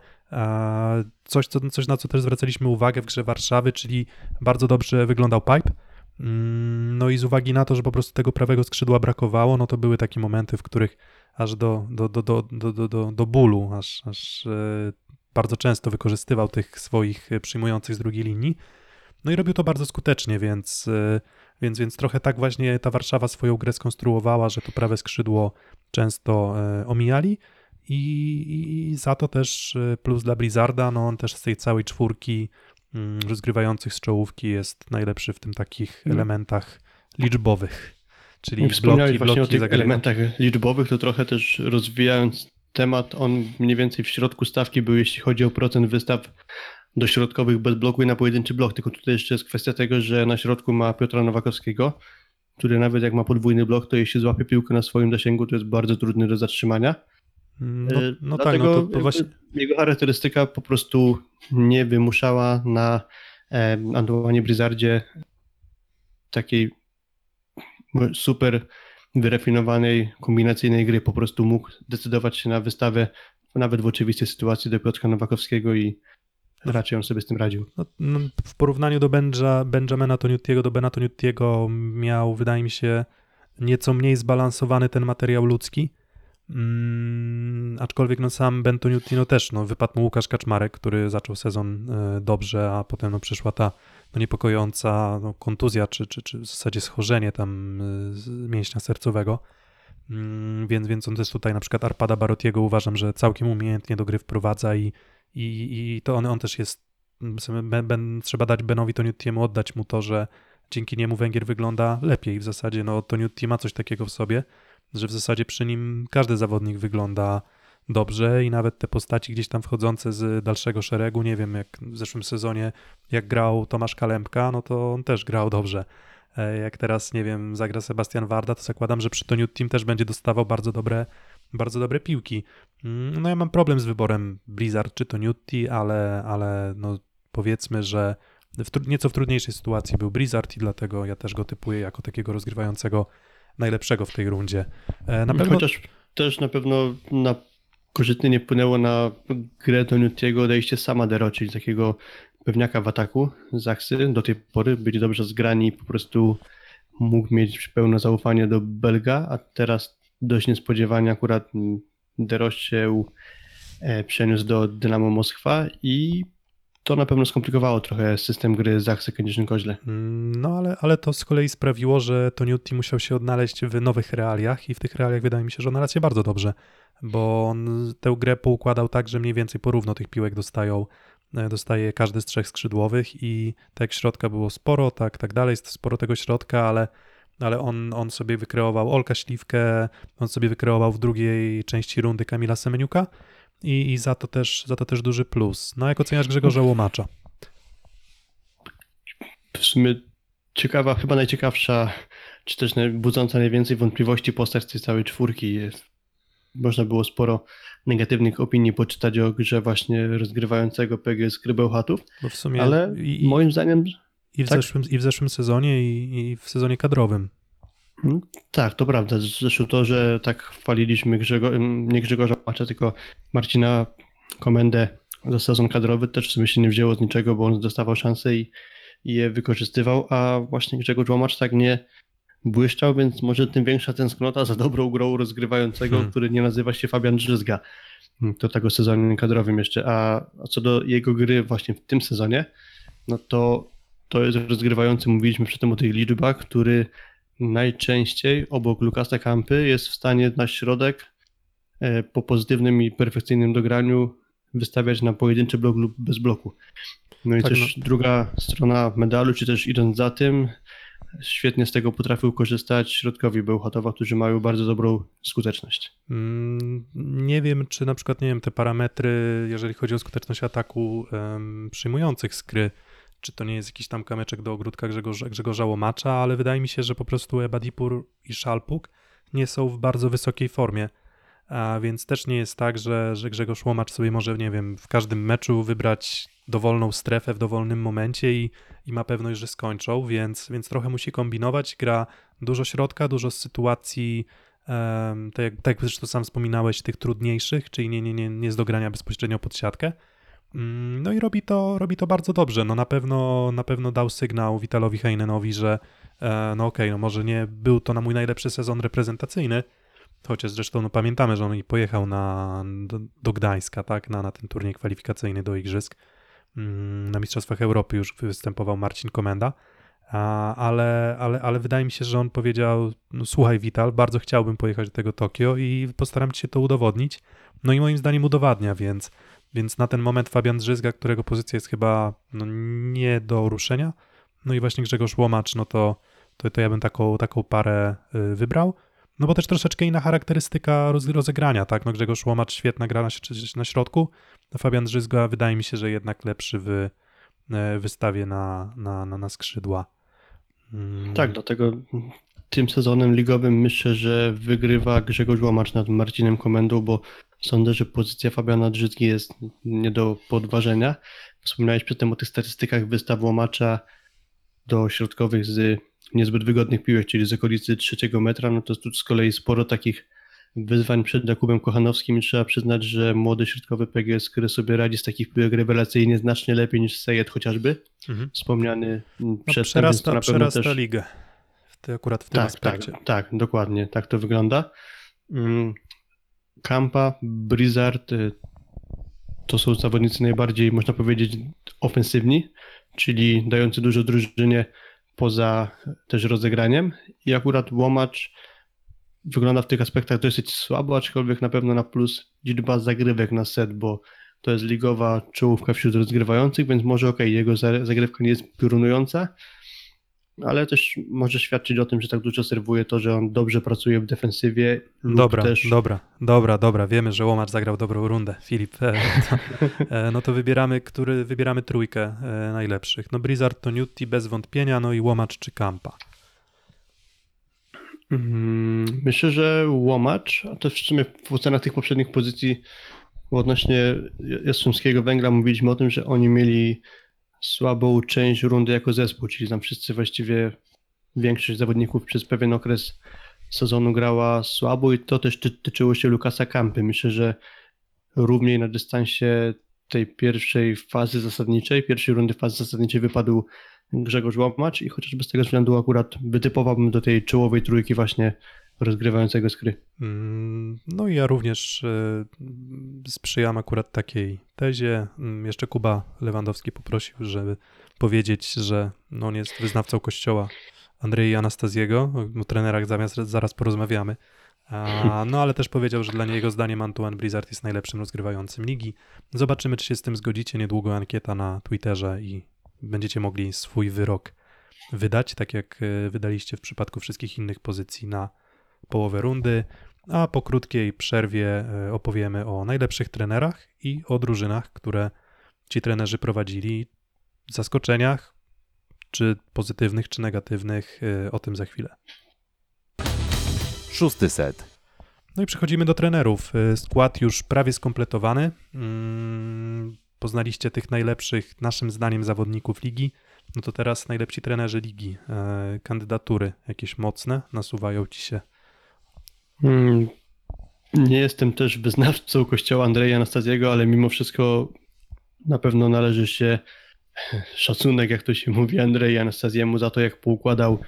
Coś, co, coś, na co też zwracaliśmy uwagę w grze Warszawy, czyli bardzo dobrze wyglądał pipe. Mm, No i z uwagi na to, że po prostu tego prawego skrzydła brakowało, no to były takie momenty, w których aż do, do, do, do, do, do, do, do bólu, aż, aż e, bardzo często wykorzystywał tych swoich e, przyjmujących z drugiej linii. No i robił to bardzo skutecznie, więc, e, więc, więc trochę tak właśnie ta Warszawa swoją grę skonstruowała, że to prawe skrzydło często e, omijali. I, I za to też plus dla Blizzarda, no on też z tej całej czwórki mm, rozgrywających z czołówki jest najlepszy w tym takich Mm. elementach liczbowych. Czyli Wspomniałeś bloki, właśnie o bloki, tych zagrania. elementach liczbowych, to trochę też rozwijając temat, on mniej więcej w środku stawki był, jeśli chodzi o procent wystaw do środkowych bez bloku i na pojedynczy blok, tylko tutaj jeszcze jest kwestia tego, że na środku ma Piotra Nowakowskiego, który nawet jak ma podwójny blok, to jeśli złapie piłkę na swoim zasięgu, to jest bardzo trudny do zatrzymania. No, E, no tak, no to, właśnie. jego charakterystyka po prostu nie wymuszała na e, Antoine Blizzardzie takiej super wyrafinowanej, kombinacyjnej gry. Po prostu mógł decydować się na wystawę nawet w oczywistej sytuacji do Piotra Nowakowskiego i raczej on sobie z tym radził. No, no, w porównaniu do Benja, Benjamina Toniutiego, do Bena Toniutiego miał, wydaje mi się, nieco mniej zbalansowany ten materiał ludzki. Mm, aczkolwiek no sam Ben Toniutti no też no, wypadł mu Łukasz Kaczmarek, który zaczął sezon e, dobrze, a potem no, przyszła ta no, niepokojąca no, kontuzja, czy, czy, czy w zasadzie schorzenie tam e, mięśnia sercowego. Mm, więc, więc on też tutaj na przykład Arpada Barotiego uważam, że całkiem umiejętnie do gry wprowadza i, i, i to on, on też jest ben, ben, trzeba dać Benowi Toniutiemu, oddać mu to, że dzięki niemu Węgier wygląda lepiej. W zasadzie no, Toniutti ma coś takiego w sobie, że w zasadzie przy nim każdy zawodnik wygląda dobrze i nawet te postaci gdzieś tam wchodzące z dalszego szeregu, nie wiem, jak w zeszłym sezonie, jak grał Tomasz Kalempka, no to on też grał dobrze. E, Jak teraz, nie wiem, zagra Sebastian Warda, to zakładam, że przy Toniuttim też będzie dostawał bardzo dobre, bardzo dobre piłki. Mm, No ja mam problem z wyborem Blizzard czy Toniutti, ale, ale no powiedzmy, że w nieco w trudniejszej sytuacji był Blizzard i dlatego ja też go typuję jako takiego rozgrywającego najlepszego w tej rundzie. E, Na pewno Chociaż też na pewno na korzystnie nie wpłynęło na grę Toniutiego odejście sama Dero, czyli takiego pewniaka w ataku Zachsy do tej pory. Byli dobrze zgrani i po prostu mógł mieć pełne zaufanie do Belga, a teraz dość niespodziewanie akurat Dero się e, przeniósł do Dynamo Moskwa i to na pewno skomplikowało trochę system gry Zachsy Kędzierzyn-Koźle. Mm, No ale, ale to z kolei sprawiło, że Toniutti musiał się odnaleźć w nowych realiach i w tych realiach wydaje mi się, że odnalazł się bardzo dobrze, bo on tę grę poukładał tak, że mniej więcej porówno tych piłek dostają, e, dostaje każdy z trzech skrzydłowych i tak środka było sporo, tak, tak dalej, jest sporo tego środka, ale, ale on, on sobie wykreował Olka Śliwkę, on sobie wykreował w drugiej części rundy Kamila Semeniuka i, i za, to też, za to też duży plus. No jak oceniasz Grzegorza Łomacza? w sumie ciekawa, chyba najciekawsza, czy też budząca najwięcej wątpliwości postać tej całej czwórki jest. Można było sporo negatywnych opinii poczytać o grze właśnie rozgrywającego PGS Krybełchatów, Bo w sumie ale i, moim zdaniem I w, Tak. zeszłym, I w zeszłym sezonie, i, i w sezonie kadrowym. Tak, to prawda. Zresztą to, że tak chwaliliśmy Grzego, nie Grzegorza Macza, tylko Marcina Komendę za sezon kadrowy, też w sumie się nie wzięło z niczego, bo on dostawał szanse i, i je wykorzystywał, a właśnie Grzegorz Łomacz tak nie błyszczał, więc może tym większa tęsknota za dobrą grą rozgrywającego, Hmm. który nie nazywa się Fabian Drzyzga. Do tego sezonie kadrowym jeszcze. A, co do jego gry właśnie w tym sezonie, no to to jest rozgrywający, mówiliśmy przedtem o tych liczbach, który najczęściej obok Lukasa Kampy jest w stanie na środek e, po pozytywnym i perfekcyjnym dograniu wystawiać na pojedynczy blok lub bez bloku. No i Tak, też druga strona medalu, czy też idąc za tym, świetnie z tego potrafił korzystać środkowi Bełchatowa, którzy mają bardzo dobrą skuteczność. Mm, Nie wiem, czy na przykład, nie wiem, te parametry, jeżeli chodzi o skuteczność ataku em, przyjmujących skry, czy to nie jest jakiś tam kamyczek do ogródka Grzegorza, Grzegorza Łomacza, ale wydaje mi się, że po prostu Ebadipur i Szalpuk nie są w bardzo wysokiej formie. A więc też nie jest tak, że, że Grzegorz Łomacz sobie może, nie wiem, w każdym meczu wybrać dowolną strefę w dowolnym momencie i, i ma pewność, że skończą, więc, więc trochę musi kombinować. Gra dużo środka, dużo sytuacji, em, tak, tak jak zresztą sam wspominałeś, tych trudniejszych, czyli nie, nie, nie, nie z bezpośrednio pod siatkę. Mm, No i robi to, robi to bardzo dobrze. No na pewno, na pewno dał sygnał Witalowi Heinenowi, że e, no okej, no może nie był to na mój najlepszy sezon reprezentacyjny, chociaż zresztą no pamiętamy, że on i pojechał na, do, do Gdańska, tak, na, na ten turniej kwalifikacyjny do Igrzysk. Mm, Na Mistrzostwach Europy już występował Marcin Komenda, a, ale, ale, ale wydaje mi się, że on powiedział, no słuchaj Wital, bardzo chciałbym pojechać do tego Tokio i postaram się to udowodnić. No i moim zdaniem udowadnia, więc, więc na ten moment Fabian Drzyzga, którego pozycja jest chyba no, nie do ruszenia, no i właśnie Grzegorz Łomacz, no to, to, to ja bym taką, taką parę y, wybrał. No bo też troszeczkę inna charakterystyka roz, rozegrania, tak? No Grzegorz Łomacz świetna gra na, na środku, a Fabian Drzyzga wydaje mi się, że jednak lepszy w e, wystawie na, na, na, na skrzydła. Mm, Tak, dlatego tym sezonem ligowym myślę, że wygrywa Grzegorz Łomacz nad Marcinem Komendą, bo sądzę, że pozycja Fabiana Drzyzgi jest nie do podważenia. Wspomniałeś przedtem o tych statystykach wystaw Łomacza do środkowych z niezbyt wygodnych piłek, czyli z okolicy trzeciego metra, no to tu z kolei sporo takich wyzwań przed Jakubem Kochanowskim i trzeba przyznać, że młody środkowy PGS, który sobie radzi z takich piłek rewelacyjnie znacznie lepiej niż Sejed chociażby, Mhm. wspomniany No, to przerasta na pewno przerasta też... ligę. W te, akurat w tym Tak, aspekcie. tak, tak, dokładnie, tak to wygląda. Kampa, Blizzard y, to są zawodnicy najbardziej, można powiedzieć, ofensywni, czyli dający dużo drużynie poza też rozegraniem. I akurat Łomacz wygląda w tych aspektach dosyć słabo, aczkolwiek na pewno na plus liczba zagrywek na set, bo to jest ligowa czołówka wśród rozgrywających, więc może okej, jego za- zagrywka nie jest piorunująca, ale też może świadczyć o tym, że tak dużo serwuje to, że on dobrze pracuje w defensywie Dobra, też... dobra, dobra, dobra. Wiemy, że Łomacz zagrał dobrą rundę. *laughs* Filip, e, e, no to wybieramy, który, wybieramy trójkę e, najlepszych. No Blizzard to Newty bez wątpienia, no i Łomacz czy Kampa. Mm, Myślę, że Łomacz, a też w sumie w ocenach tych poprzednich pozycji odnośnie Jastrzębskiego Węgla mówiliśmy o tym, że oni mieli słabą część rundy jako zespół, czyli tam wszyscy właściwie większość zawodników przez pewien okres sezonu grała słabo i to też ty- tyczyło się Lukasa Kampy. Myślę, że równiej na dystansie tej pierwszej fazy zasadniczej, pierwszej rundy fazy zasadniczej wypadł Grzegorz Łomacz i chociażby z tego względu akurat wytypowałbym do tej czołowej trójki właśnie rozgrywającego skry. Mm, No i ja również e, sprzyjam akurat takiej tezie. Mm, Jeszcze Kuba Lewandowski poprosił, żeby powiedzieć, że no on jest wyznawcą kościoła Andrei Anastazjego. O trenerach zamiast, zaraz porozmawiamy. No ale też powiedział, że dla niego zdaniem Antoine Blizzard jest najlepszym rozgrywającym ligi. Zobaczymy, czy się z tym zgodzicie. Niedługo ankieta na Twitterze i będziecie mogli swój wyrok wydać, tak jak e, wydaliście w przypadku wszystkich innych pozycji na połowę rundy, a po krótkiej przerwie e, opowiemy o najlepszych trenerach i o drużynach, które ci trenerzy prowadzili, zaskoczeniach, czy pozytywnych, czy negatywnych, e, o tym za chwilę. Szósty set. No i przechodzimy do trenerów. E, Skład już prawie skompletowany. Mm, Poznaliście tych najlepszych, naszym zdaniem, zawodników ligi. No to teraz najlepsi trenerzy ligi. Kandydatury jakieś mocne nasuwają ci się. Mm, Nie jestem też wyznawcą kościoła Andrzeja Anastazjego, ale mimo wszystko na pewno należy się szacunek, jak to się mówi, Andrzej Anastazjemu za to, jak poukładał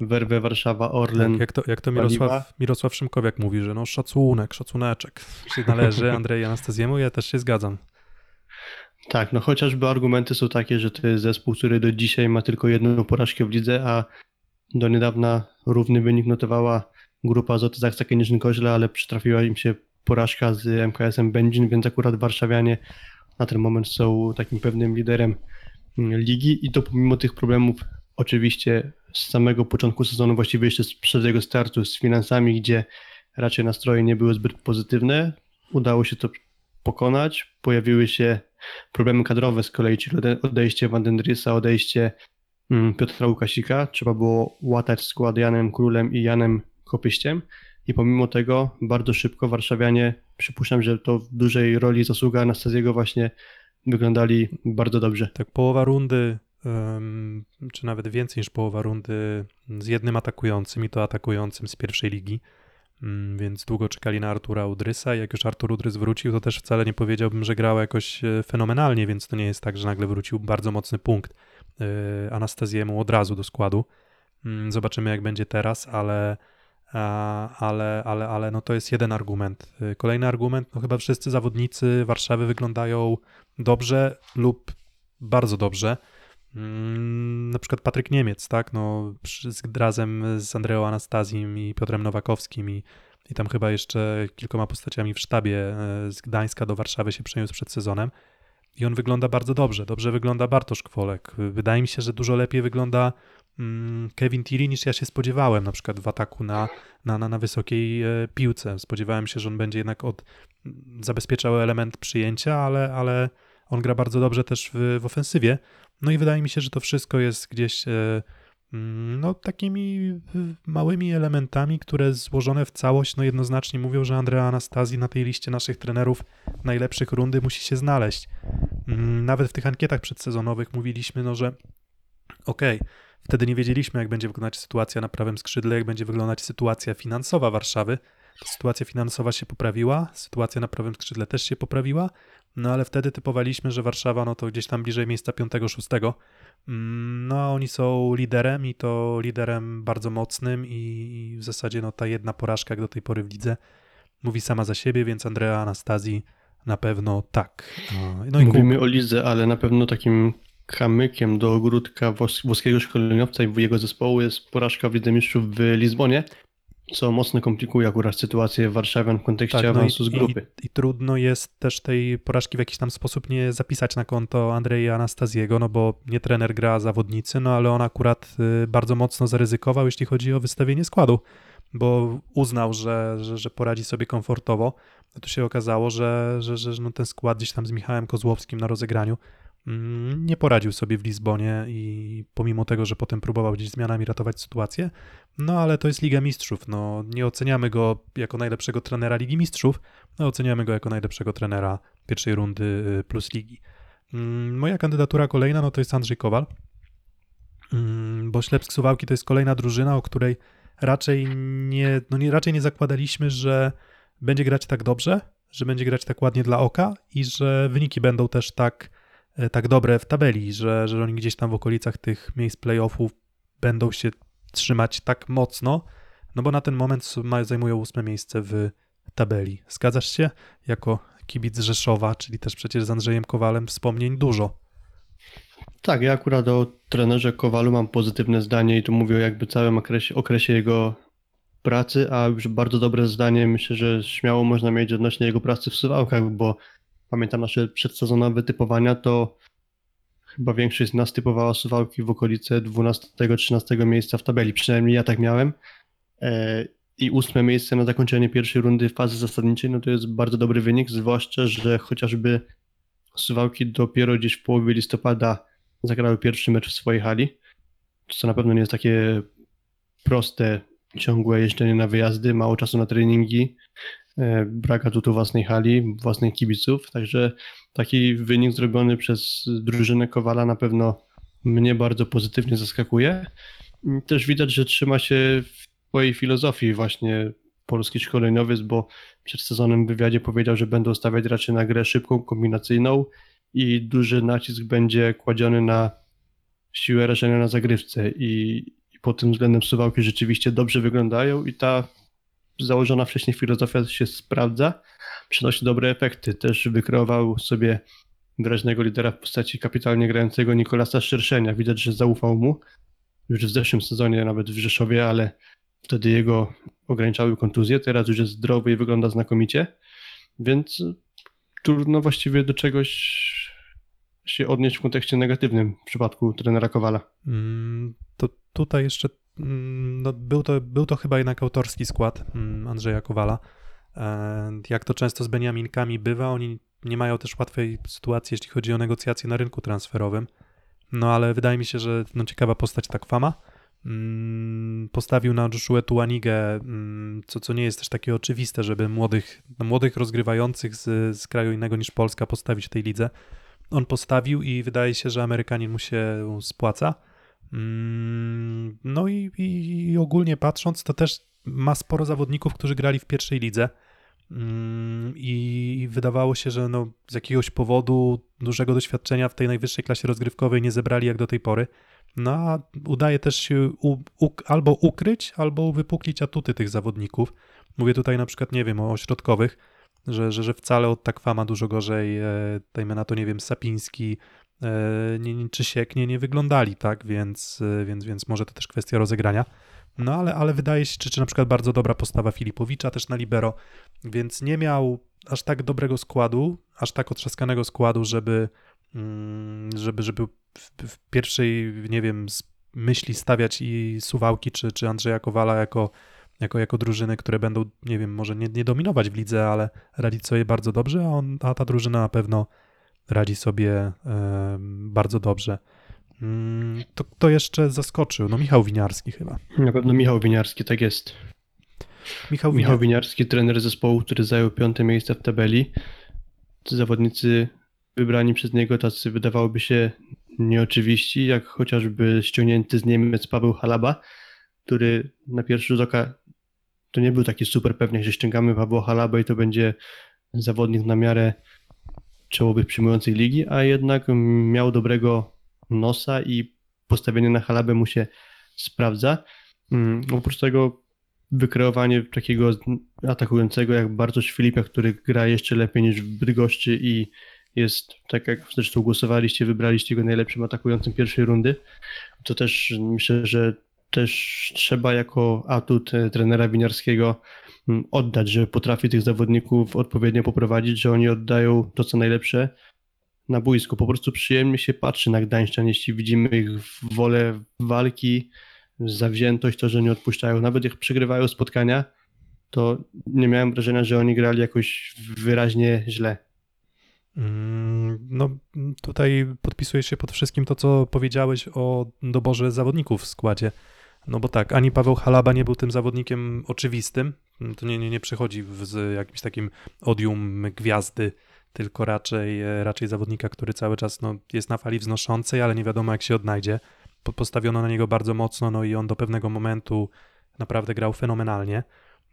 werwę Warszawa Orlen. Tak, jak to, jak to Paliwa. Mirosław, Mirosław Szymkowiak mówi, że no szacunek, szacuneczek się należy Andrzej Anastazjemu, ja też się zgadzam. Tak, no chociażby argumenty są takie, że to jest zespół, który do dzisiaj ma tylko jedną porażkę w lidze, a Do niedawna równy wynik notowała grupa z Zaksa Kędzierzyn-Koźle, ale przytrafiła im się porażka z MKS-em Będzin, więc akurat warszawianie na ten moment są takim pewnym liderem mm, ligi i to pomimo tych problemów oczywiście z samego początku sezonu, właściwie jeszcze sprzed jego startu z finansami, gdzie raczej nastroje nie były zbyt pozytywne, udało się to pokonać. Pojawiły się problemy kadrowe z kolei, czyli ode- odejście Vandendrisa, odejście mm, Piotra Łukasika. Trzeba było łatać skład Janem Królem i Janem Kopyściem i pomimo tego bardzo szybko warszawianie, przypuszczam, że to w dużej roli zasługa Anastazjego właśnie wyglądali bardzo dobrze. Tak, połowa rundy, czy nawet więcej niż połowa rundy z jednym atakującym i to atakującym z pierwszej ligi. Ym, Więc długo czekali na Artura Udrysa jak już Artur Udrys wrócił, to też wcale nie powiedziałbym, że grał jakoś e, fenomenalnie, więc to nie jest tak, że nagle wrócił bardzo mocny punkt e, Anastazjemu od razu do składu. Ym, Zobaczymy jak będzie teraz, ale, ale, ale, ale no to jest jeden argument. E, Kolejny argument, no chyba wszyscy zawodnicy Warszawy wyglądają dobrze lub bardzo dobrze. Mm, Na przykład Patryk Niemiec, tak? No, razem z Andreą Anastazim i Piotrem Nowakowskim i, i tam chyba jeszcze kilkoma postaciami w sztabie e, z Gdańska do Warszawy się przeniósł przed sezonem. I on wygląda bardzo dobrze. Dobrze wygląda Bartosz Kwolek. Wydaje mi się, że dużo lepiej wygląda Kevin Tilly niż ja się spodziewałem, na przykład w ataku na, na, na, na wysokiej e, piłce. Spodziewałem się, że on będzie jednak od, zabezpieczał element przyjęcia, ale, ale on gra bardzo dobrze też w, w ofensywie. No i wydaje mi się, że to wszystko jest gdzieś e, mm, no, takimi e, małymi elementami, które złożone w całość no, jednoznacznie mówią, że Andrea Anastazji na tej liście naszych trenerów najlepszych rundy musi się znaleźć. Mm, Nawet w tych ankietach przedsezonowych mówiliśmy, no, że okej, wtedy nie wiedzieliśmy, jak będzie wyglądać sytuacja na prawym skrzydle, jak będzie wyglądać sytuacja finansowa Warszawy. Sytuacja finansowa się poprawiła, sytuacja na prawym skrzydle też się poprawiła, no ale wtedy typowaliśmy, że Warszawa no to gdzieś tam bliżej miejsca 5-6. Mm, No a oni są liderem i to liderem bardzo mocnym i, w zasadzie no ta jedna porażka jak do tej pory w lidze mówi sama za siebie, więc Andrea Anastazji na pewno tak. No i Mówimy o lidze, ale na pewno takim kamykiem do ogródka włos- włoskiego szkoleniowca i jego zespołu jest porażka w Lidze Mistrzów w Lizbonie, co mocno komplikuje akurat sytuację warszawian w kontekście no awansu i, z grupy. I, I trudno jest też tej porażki w jakiś tam sposób nie zapisać na konto Andrzeja Anastaziego, no bo nie trener gra, zawodnicy, no ale on akurat y, bardzo mocno zaryzykował, jeśli chodzi o wystawienie składu, bo uznał, że, że, że poradzi sobie komfortowo. A tu się okazało, że, że, że no ten skład gdzieś tam z Michałem Kozłowskim na rozegraniu nie poradził sobie w Lizbonie i pomimo tego, że potem próbował gdzieś zmianami ratować sytuację, no ale to jest Liga Mistrzów. No, nie oceniamy go jako najlepszego trenera Ligi Mistrzów, no, oceniamy go jako najlepszego trenera pierwszej rundy y, plus ligi. Mm, Moja kandydatura kolejna no to jest Andrzej Kowal, Mm, bo Ślepsk Suwałki to jest kolejna drużyna, o której raczej nie, no nie, raczej nie zakładaliśmy, że będzie grać tak dobrze, że będzie grać tak ładnie dla oka i że wyniki będą też tak, tak dobre w tabeli, że, że oni gdzieś tam w okolicach tych miejsc playoffów będą się trzymać tak mocno, no bo na ten moment zajmują ósme miejsce w tabeli. Zgadzasz się? Jako kibic Rzeszowa, czyli też przecież z Andrzejem Kowalem wspomnień dużo. Tak, ja akurat o trenerze Kowalu mam pozytywne zdanie i tu mówię o jakby całym okresie, okresie jego pracy, a już bardzo dobre zdanie myślę, że śmiało można mieć odnośnie jego pracy w Suwałkach, bo pamiętam nasze przedsezonowe typowania, to chyba większość z nas typowała Suwałki w okolice 12-13 miejsca w tabeli, przynajmniej ja tak miałem. E, I ósme miejsce na zakończenie pierwszej rundy fazy zasadniczej, no to jest bardzo dobry wynik, zwłaszcza, że chociażby Suwałki dopiero gdzieś w połowie listopada zagrały pierwszy mecz w swojej hali, co na pewno nie jest takie proste, ciągłe jeżdżenie na wyjazdy, mało czasu na treningi, brak atutu własnej hali, własnych kibiców, także taki wynik zrobiony przez drużynę Kowala na pewno mnie bardzo pozytywnie zaskakuje. Też widać, że trzyma się w swojej filozofii właśnie polski szkoleniowiec, bo przed sezonem w wywiadzie powiedział, że będą stawiać raczej na grę szybką, kombinacyjną i duży nacisk będzie kładziony na siłę rażenia na zagrywce i, i pod tym względem suwałki rzeczywiście dobrze wyglądają i ta założona wcześniej filozofia się sprawdza, przynosi dobre efekty. Też wykreował sobie wyraźnego lidera w postaci kapitalnie grającego Nikolasa Szerszenia. Widać, że zaufał mu już w zeszłym sezonie, nawet w Rzeszowie, ale wtedy jego ograniczały kontuzje. Teraz już jest zdrowy i wygląda znakomicie, więc trudno właściwie do czegoś się odnieść w kontekście negatywnym w przypadku trenera Kowala. Mm, To tutaj jeszcze no, był, to, był to chyba jednak autorski skład mm, Andrzeja Kowala. E, Jak to często z Beniaminkami bywa, oni nie mają też łatwej sytuacji, jeśli chodzi o negocjacje na rynku transferowym. No ale wydaje mi się, że no, ciekawa postać ta Kwama. Mm, Postawił na Joshua Tuanigę, mm, co, co nie jest też takie oczywiste, żeby młodych, no, młodych rozgrywających z, z kraju innego niż Polska postawić w tej lidze. On postawił i wydaje się, że Amerykanin mu się spłaca. No i, i, ogólnie patrząc, to też ma sporo zawodników, którzy grali w pierwszej lidze. Mm, I wydawało się, że no, z jakiegoś powodu dużego doświadczenia w tej najwyższej klasie rozgrywkowej nie zebrali jak do tej pory. No a udaje też się u, u, albo ukryć, albo uwypuklić atuty tych zawodników. Mówię tutaj na przykład, nie wiem, o środkowych, że, że, że wcale od Takwama dużo gorzej, e, dajmy na to, nie wiem, Sapiński, nie, nie, czy Sieknie nie wyglądali, tak, więc, e, więc, więc może to też kwestia rozegrania. No ale, ale wydaje się, czy, czy na przykład bardzo dobra postawa Filipowicza też na libero, więc nie miał aż tak dobrego składu, aż tak otrzaskanego składu, żeby, mm, żeby, żeby w, pierwszej, nie wiem, myśli stawiać i Suwałki czy, czy Andrzeja Kowala jako, jako, jako drużyny, które będą, nie wiem, może nie, nie dominować w lidze, ale radzić sobie bardzo dobrze, a, on, a ta drużyna na pewno radzi sobie bardzo dobrze. Mm, To kto jeszcze zaskoczył? No Michał Winiarski chyba. Na pewno Michał Winiarski, tak jest. Michał, Michał Winiarski. Winiarski, trener zespołu, który zajął piąte miejsce w tabeli. Zawodnicy wybrani przez niego tacy wydawałoby się nieoczywiści, jak chociażby ściągnięty z Niemiec Paweł Halaba, który na pierwszy rzut oka to nie był taki super pewnie, że ściągamy Pawła Halabę i to będzie zawodnik na miarę czołowych przyjmującej ligi, a jednak miał dobrego nosa i postawienie na Halabę mu się sprawdza. Mm, Oprócz tego wykreowanie takiego atakującego jak Bartosz Filipia, który gra jeszcze lepiej niż w Bydgoszczy i jest, tak jak zresztą głosowaliście, wybraliście go najlepszym atakującym pierwszej rundy, to też myślę, że też trzeba jako atut e, trenera winiarskiego mm, oddać, że potrafi tych zawodników odpowiednio poprowadzić, że oni oddają to, co najlepsze na boisku. Po prostu przyjemnie się patrzy na Gdańszczan, jeśli widzimy ich wolę walki, zawziętość, to, że nie odpuszczają. Nawet jak przegrywają spotkania, to nie miałem wrażenia, że oni grali jakoś wyraźnie źle. Mm, No, tutaj podpisuję się pod wszystkim to, co powiedziałeś o doborze zawodników w składzie. No bo tak, ani Paweł Halaba nie był tym zawodnikiem oczywistym. To nie, nie, nie przychodzi z jakimś takim odium gwiazdy, tylko raczej, e, raczej zawodnika, który cały czas no, jest na fali wznoszącej, ale nie wiadomo jak się odnajdzie. Po- Postawiono na niego bardzo mocno, no i on do pewnego momentu naprawdę grał fenomenalnie.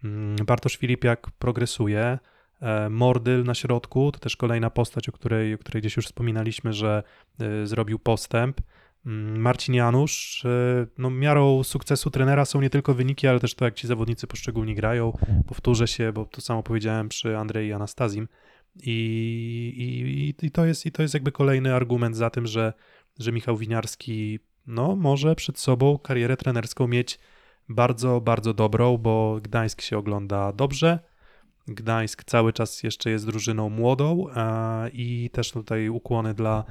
Mm, Bartosz Filipiak progresuje. E, Mordyl na środku, to też kolejna postać, o której, o której gdzieś już wspominaliśmy, że e, zrobił postęp. Mm, Marcin Janusz, e, no miarą sukcesu trenera są nie tylko wyniki, ale też to, jak ci zawodnicy poszczególni grają. Powtórzę się, bo to samo powiedziałem przy Andrei i Anastazim. I, i, i, to jest, I to jest jakby kolejny argument za tym, że, że Michał Winiarski no, może przed sobą karierę trenerską mieć bardzo, bardzo dobrą, bo Gdańsk się ogląda dobrze. Gdańsk cały czas jeszcze jest drużyną młodą i też tutaj ukłony dla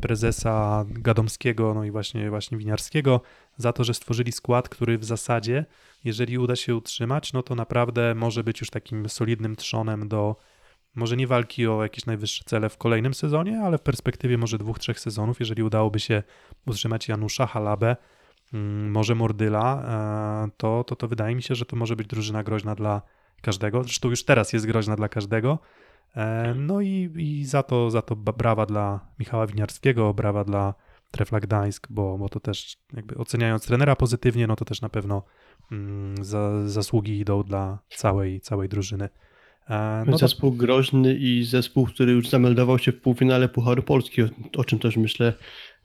prezesa Gadomskiego, no i właśnie, właśnie Winiarskiego za to, że stworzyli skład, który w zasadzie, jeżeli uda się utrzymać, no to naprawdę może być już takim solidnym trzonem do może nie walki o jakieś najwyższe cele w kolejnym sezonie, ale w perspektywie może dwóch, trzech sezonów, jeżeli udałoby się utrzymać Janusza, Halabę, mm, może Mordyla, e, to, to, to wydaje mi się, że to może być drużyna groźna dla każdego. Zresztą już teraz jest groźna dla każdego. E, No i, i za to, za to brawa dla Michała Winiarskiego, brawa dla Trefla Gdańsk, bo, bo to też jakby oceniając trenera pozytywnie, no to też na pewno mm, za, zasługi idą dla całej, całej drużyny. E, No to, zespół groźny i zespół, który już zameldował się w półfinale Pucharu Polski, o, o czym też myślę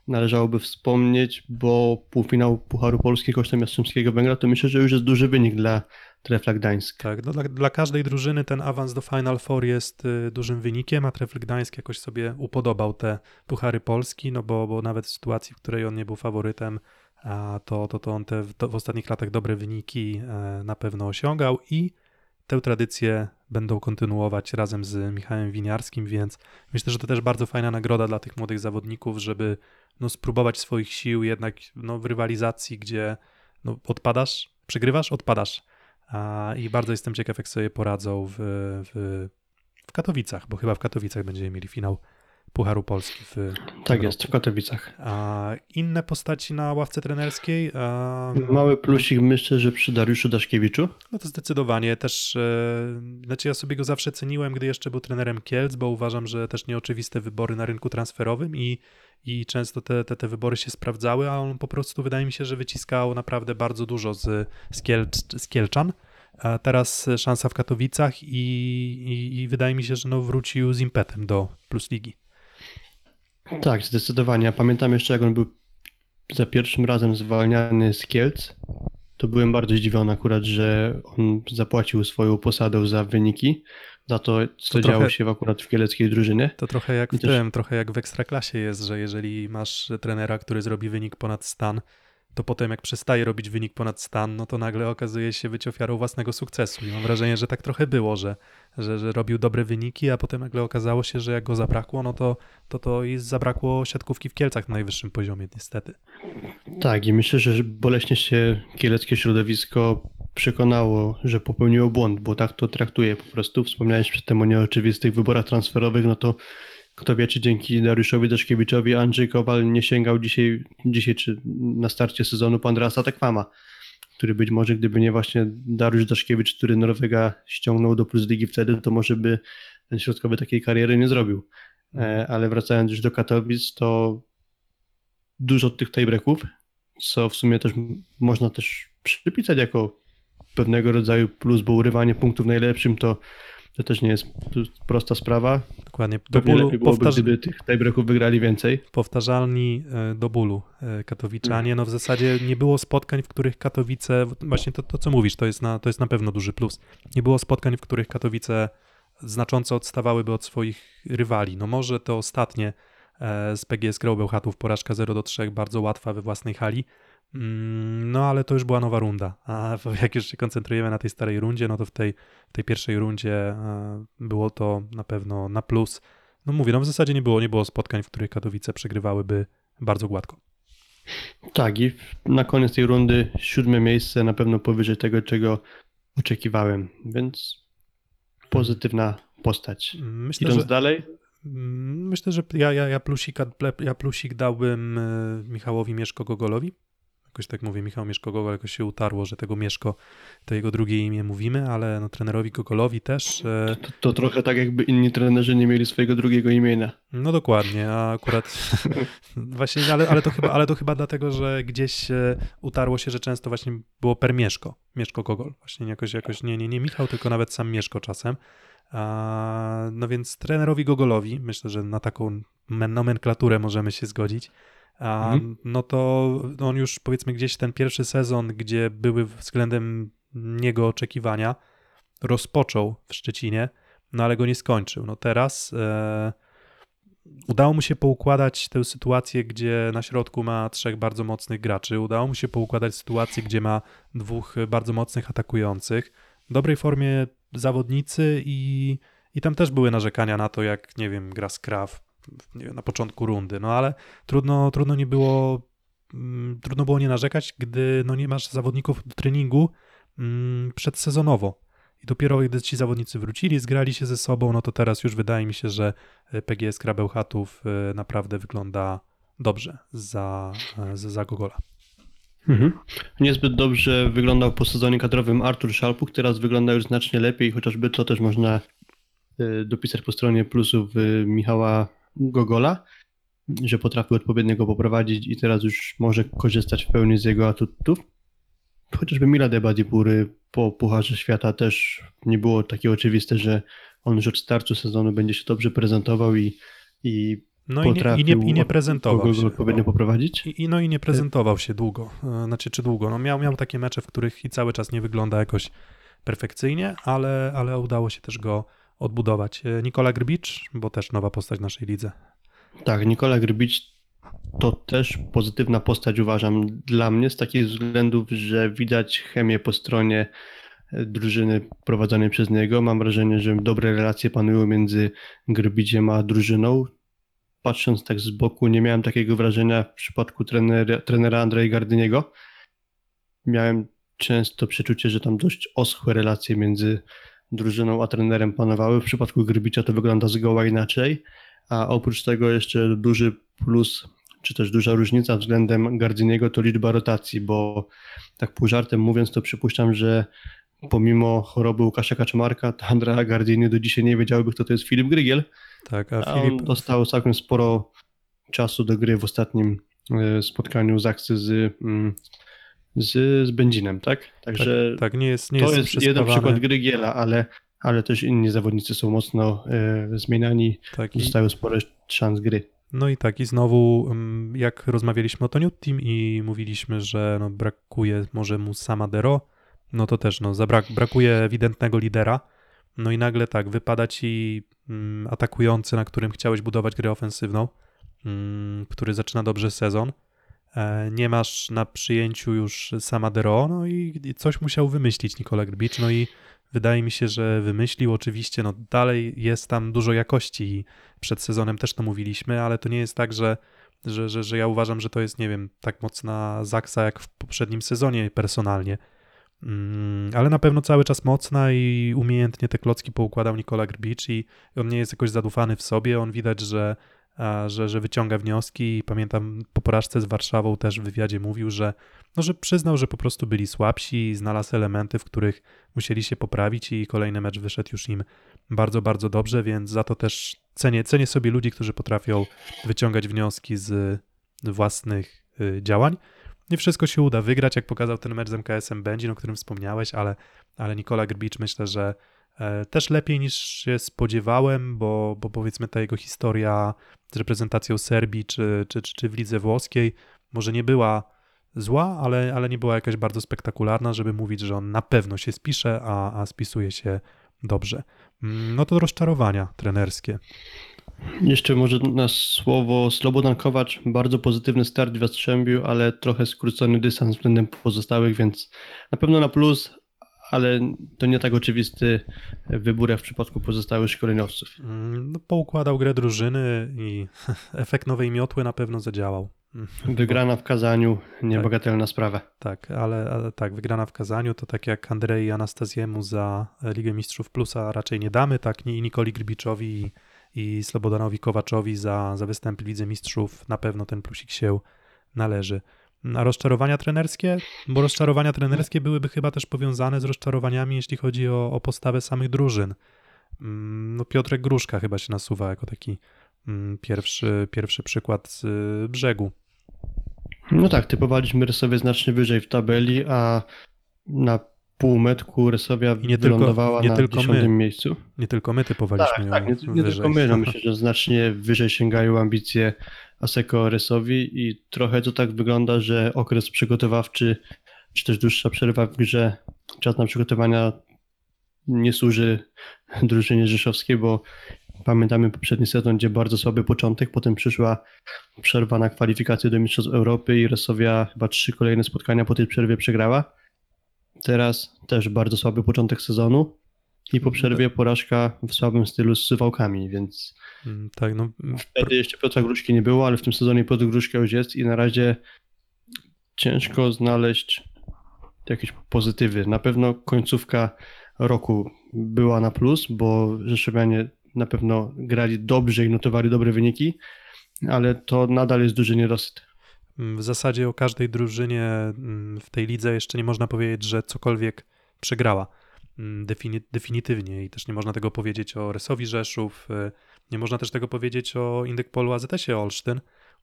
należałoby wspomnieć, bo półfinał Pucharu Polski kosztem Jastrzębskiego Węgla to myślę, że już jest duży wynik dla Trefla Gdańsk. tak, no dla, dla każdej drużyny ten awans do Final Four jest y, dużym wynikiem, a Trefl Gdańsk jakoś sobie upodobał te Puchary Polski, no bo, bo nawet w sytuacji, w której on nie był faworytem, a to, to, to on te w, w ostatnich latach dobre wyniki e, na pewno osiągał i tę tradycję będą kontynuować razem z Michałem Winiarskim, więc myślę, że to też bardzo fajna nagroda dla tych młodych zawodników, żeby no, spróbować swoich sił jednak no, w rywalizacji, gdzie no, odpadasz, przegrywasz, odpadasz. I bardzo jestem ciekaw, jak sobie poradzą w, w, w Katowicach, bo chyba w Katowicach będziemy mieli finał Pucharu Polski w Tak jest, w. Katowicach. A inne postaci na ławce trenerskiej, a, Mały plusik myślę, że przy Dariuszu Daszkiewiczu. no to zdecydowanie też, e, znaczy ja sobie go zawsze ceniłem, gdy jeszcze był trenerem Kielc, bo uważam, że też nieoczywiste wybory na rynku transferowym i, i często te, te, te wybory się sprawdzały, a on po prostu wydaje mi się, że wyciskał naprawdę bardzo dużo z, z, Kielc, z Kielczan. A teraz szansa w Katowicach i, i, i wydaje mi się, że no wrócił z impetem do Plus Ligi. Tak, zdecydowanie. Pamiętam jeszcze, jak on był za pierwszym razem zwalniany z Kielc, to byłem bardzo zdziwiony akurat, że on zapłacił swoją posadę za wyniki, za to, co To trochę- działo się w akurat w kieleckiej drużynie. To trochę jak I w też- tym, trochę jak w Ekstraklasie jest, że jeżeli masz trenera, który zrobi wynik ponad stan, to potem jak przestaje robić wynik ponad stan, no to nagle okazuje się być ofiarą własnego sukcesu. I mam wrażenie, że tak trochę było, że, że, że robił dobre wyniki, a potem nagle okazało się, że jak go zabrakło, no to to, to i zabrakło siatkówki w Kielcach na najwyższym poziomie, niestety. Tak, i myślę, że boleśnie się kieleckie środowisko przekonało, że popełniło błąd, bo tak to traktuje po prostu. Wspomniałeś przedtem o nieoczywistych wyborach transferowych, no to kto wie, czy dzięki Dariuszowi Daszkiewiczowi Andrzej Kowal nie sięgał dzisiaj, dzisiaj czy na starcie sezonu po Andrasa Tekwama, który być może gdyby nie właśnie Dariusz Daszkiewicz, który Norwega ściągnął do Plus Ligi wtedy, to może by ten środkowy takiej kariery nie zrobił. E, Ale wracając już do Katowic, to dużo tych tiebreaków, co w sumie też można też przypisać jako pewnego rodzaju plus, bo urywanie punktów najlepszym to, to też nie jest prosta sprawa. Dokładnie. Do Pewnie bólu, byłoby, powtarz- gdyby tych tiebreaków wygrali więcej. powtarzalni e, do bólu e, katowiczanie. No w zasadzie nie było spotkań, w których Katowice, właśnie to, to co mówisz, to jest, na, to jest na pewno duży plus. Nie było spotkań, w których Katowice znacząco odstawałyby od swoich rywali. No może to ostatnie e, z PGS Grał Bełchatów, porażka 0 do 3, bardzo łatwa we własnej hali. Mm, No ale to już była nowa runda, a *laughs* jak już się koncentrujemy na tej starej rundzie, no to w tej, w tej pierwszej rundzie e, było to na pewno na plus. No mówię, no w zasadzie nie było, nie było spotkań, w których Katowice przegrywałyby bardzo gładko. Tak, i na koniec tej rundy siódme miejsce na pewno powyżej tego, czego oczekiwałem, więc pozytywna postać. Myślę, Idąc że, dalej, mm, myślę, że ja, ja, ja, plusika, ja plusik dałbym e, Michałowi Mieszko-Gogolowi. Jakoś tak mówię, Michał Mieszko-Gogol jakoś się utarło, że tego Mieszko to jego drugie imię mówimy, ale no, trenerowi Gogolowi też. e, to, to trochę tak jakby inni trenerzy nie mieli swojego drugiego imienia. No dokładnie, a akurat *laughs* właśnie, ale, ale, to chyba, ale to chyba dlatego, że gdzieś e, utarło się, że często właśnie było per Mieszko, Mieszko Gogol. Właśnie jakoś, jakoś nie, nie, nie Michał, tylko nawet sam Mieszko czasem. A, no więc trenerowi Gogolowi, myślę, że na taką men- nomenklaturę możemy się zgodzić. A, Mhm. No to on już powiedzmy gdzieś ten pierwszy sezon, gdzie były względem niego oczekiwania, rozpoczął w Szczecinie, no ale go nie skończył. No teraz e, udało mu się poukładać tę sytuację, gdzie na środku ma trzech bardzo mocnych graczy. Udało mu się poukładać sytuację, gdzie ma dwóch bardzo mocnych atakujących. W dobrej formie zawodnicy i, i tam też były narzekania na to, jak, nie wiem, gra Skraw nie wiem, na początku rundy, no ale trudno, trudno nie było mm, trudno było nie narzekać, gdy no nie masz zawodników do treningu mm, przedsezonowo. I dopiero gdy ci zawodnicy wrócili, zgrali się ze sobą, no to teraz już wydaje mi się, że e, PGS Krabełchatów e, naprawdę wygląda dobrze za, e, za, Gogola. Mhm. Niezbyt dobrze wyglądał po sezonie kadrowym Artur Szalpuk, teraz wygląda już znacznie lepiej, chociażby to też można dopisać po stronie plusów Michała Gogola, że potrafił odpowiednio go poprowadzić i teraz już może korzystać w pełni z jego atutów. Chociażby Mila Debadibury po Pucharze Świata też nie było takie oczywiste, że on już od startu sezonu będzie się dobrze prezentował i, i No i nie, i potrafił nie, i nie prezentował się. odpowiednio poprowadzić. I, i- no i nie prezentował się długo. E, Znaczy, czy długo? No miał, miał takie mecze, w których i cały czas nie wygląda jakoś perfekcyjnie, ale, ale udało się też go odbudować. E, Nikola Grbicz, bo też nowa postać w naszej lidze. Tak, Nikola Grbicz to też pozytywna postać uważam dla mnie z takich względów, że widać chemię po stronie e, drużyny prowadzonej przez niego. Mam wrażenie, że dobre relacje panują między Grbiciem a drużyną. Patrząc tak z boku, nie miałem takiego wrażenia w przypadku trenera, trenera Gardyniego. Miałem często przeczucie, że tam dość oschłe relacje między drużyną a trenerem panowały. W przypadku Grbicia to wygląda zgoła inaczej. A oprócz tego jeszcze duży plus, czy też duża różnica względem Gardiniego to liczba rotacji, bo tak pół żartem mówiąc, to przypuszczam, że pomimo choroby Łukasza Kaczmarka, to Andrea Gardini do dzisiaj nie wiedziałby, kto to jest Filip Grygiel. Tak, a A Filip, on dostał całkiem sporo czasu do gry w ostatnim e, spotkaniu z akcji z, mm, z, z tak? Także tak, nie jest, nie to jest, jest jeden przykład Grygiela, ale, ale też inni zawodnicy są mocno e, zmieniani, Tak, i, dostają sporo szans gry. No i tak, i znowu, mm, jak rozmawialiśmy o Toniu Team i mówiliśmy, że no, brakuje może mu Samadero, no to też no, zabrak, brakuje ewidentnego lidera. No i nagle tak, wypada ci mm, atakujący, na którym chciałeś budować grę ofensywną, mm, który zaczyna dobrze sezon. E, nie masz na przyjęciu już Samadero, no i, i coś musiał wymyślić Nikola Grbicz, no i wydaje mi się, że wymyślił. Oczywiście, no dalej jest tam dużo jakości i przed sezonem też to mówiliśmy, ale to nie jest tak, że, że, że, że ja uważam, że to jest, nie wiem, tak mocna zaksa jak w poprzednim sezonie personalnie. Mm, ale na pewno cały czas mocna i umiejętnie te klocki poukładał Nikola Grbicz i on nie jest jakoś zadufany w sobie, on widać, że, że, że wyciąga wnioski i pamiętam po porażce z Warszawą też w wywiadzie mówił, że, no, że przyznał, że po prostu byli słabsi i znalazł elementy, w których musieli się poprawić i kolejny mecz wyszedł już im bardzo, bardzo dobrze, więc za to też cenię, cenię sobie ludzi, którzy potrafią wyciągać wnioski z własnych y, działań. Nie wszystko się uda wygrać, jak pokazał ten mecz z MKS-em Będzin, o którym wspomniałeś, ale, ale Nikola Grbicz myślę, że też lepiej niż się spodziewałem, bo, bo powiedzmy ta jego historia z reprezentacją Serbii czy, czy, czy, czy w lidze włoskiej może nie była zła, ale, ale nie była jakaś bardzo spektakularna, żeby mówić, że on na pewno się spisze, a, a spisuje się dobrze. Mm, No to rozczarowania trenerskie. Jeszcze może na słowo Slobodan Kowacz, bardzo pozytywny start w Jastrzębiu, ale trochę skrócony dystans względem pozostałych, więc na pewno na plus, ale to nie tak oczywisty wybór jak w przypadku pozostałych szkoleniowców. Mm, No, poukładał grę drużyny i *laughs* efekt nowej miotły na pewno zadziałał. Mm, Wygrana w Kazaniu, niebagatelna sprawa. Tak, ale, ale tak, wygrana w Kazaniu to tak jak Andrei Anastaziemu za Ligę Mistrzów Plusa raczej nie damy, tak i Nikoli Gribiczowi i, i Slobodanowi Kowaczowi za, za występ Lidze Mistrzów na pewno ten plusik się należy. A rozczarowania trenerskie? Bo rozczarowania trenerskie byłyby chyba też powiązane z rozczarowaniami, jeśli chodzi o, o postawę samych drużyn. Mm, No Piotrek Gruszka chyba się nasuwa jako taki mm, pierwszy, pierwszy przykład z y, brzegu. No tak, typowaliśmy Rysowia znacznie wyżej w tabeli, a na półmetku Rysowia I nie tylko- wylądowała nie na tylko my. miejscu. Nie tylko my typowaliśmy Tak, tak, nie, nie tylko my, no myślę, *laughs* że znacznie wyżej sięgają ambicje Aseko Rysowi i trochę to tak wygląda, że okres przygotowawczy, czy też dłuższa przerwa w grze, czas na przygotowania nie służy drużynie rzeszowskiej, bo pamiętamy poprzedni sezon, gdzie bardzo słaby początek, potem przyszła przerwa na kwalifikacje do Mistrzostw Europy i Rysowia chyba trzy kolejne spotkania po tej przerwie przegrała. Teraz też bardzo słaby początek sezonu i po przerwie porażka w słabym stylu z Suwałkami, więc Mm, Tak, no, wtedy jeszcze Piotra Gruszki nie było, ale w tym sezonie Piotr Gruszka już jest i na razie ciężko znaleźć jakieś pozytywy. Na pewno końcówka roku była na plus, bo Rzeszowianie na pewno grali dobrze i notowali dobre wyniki, ale to nadal jest duży niedosyt. mm, w zasadzie o każdej drużynie mm, w tej lidze jeszcze nie można powiedzieć, że cokolwiek przegrała defini- definitywnie i też nie można tego powiedzieć o Rysowi Rzeszów, y, nie można też tego powiedzieć o Indykpolu AZS-ie Olsztyn.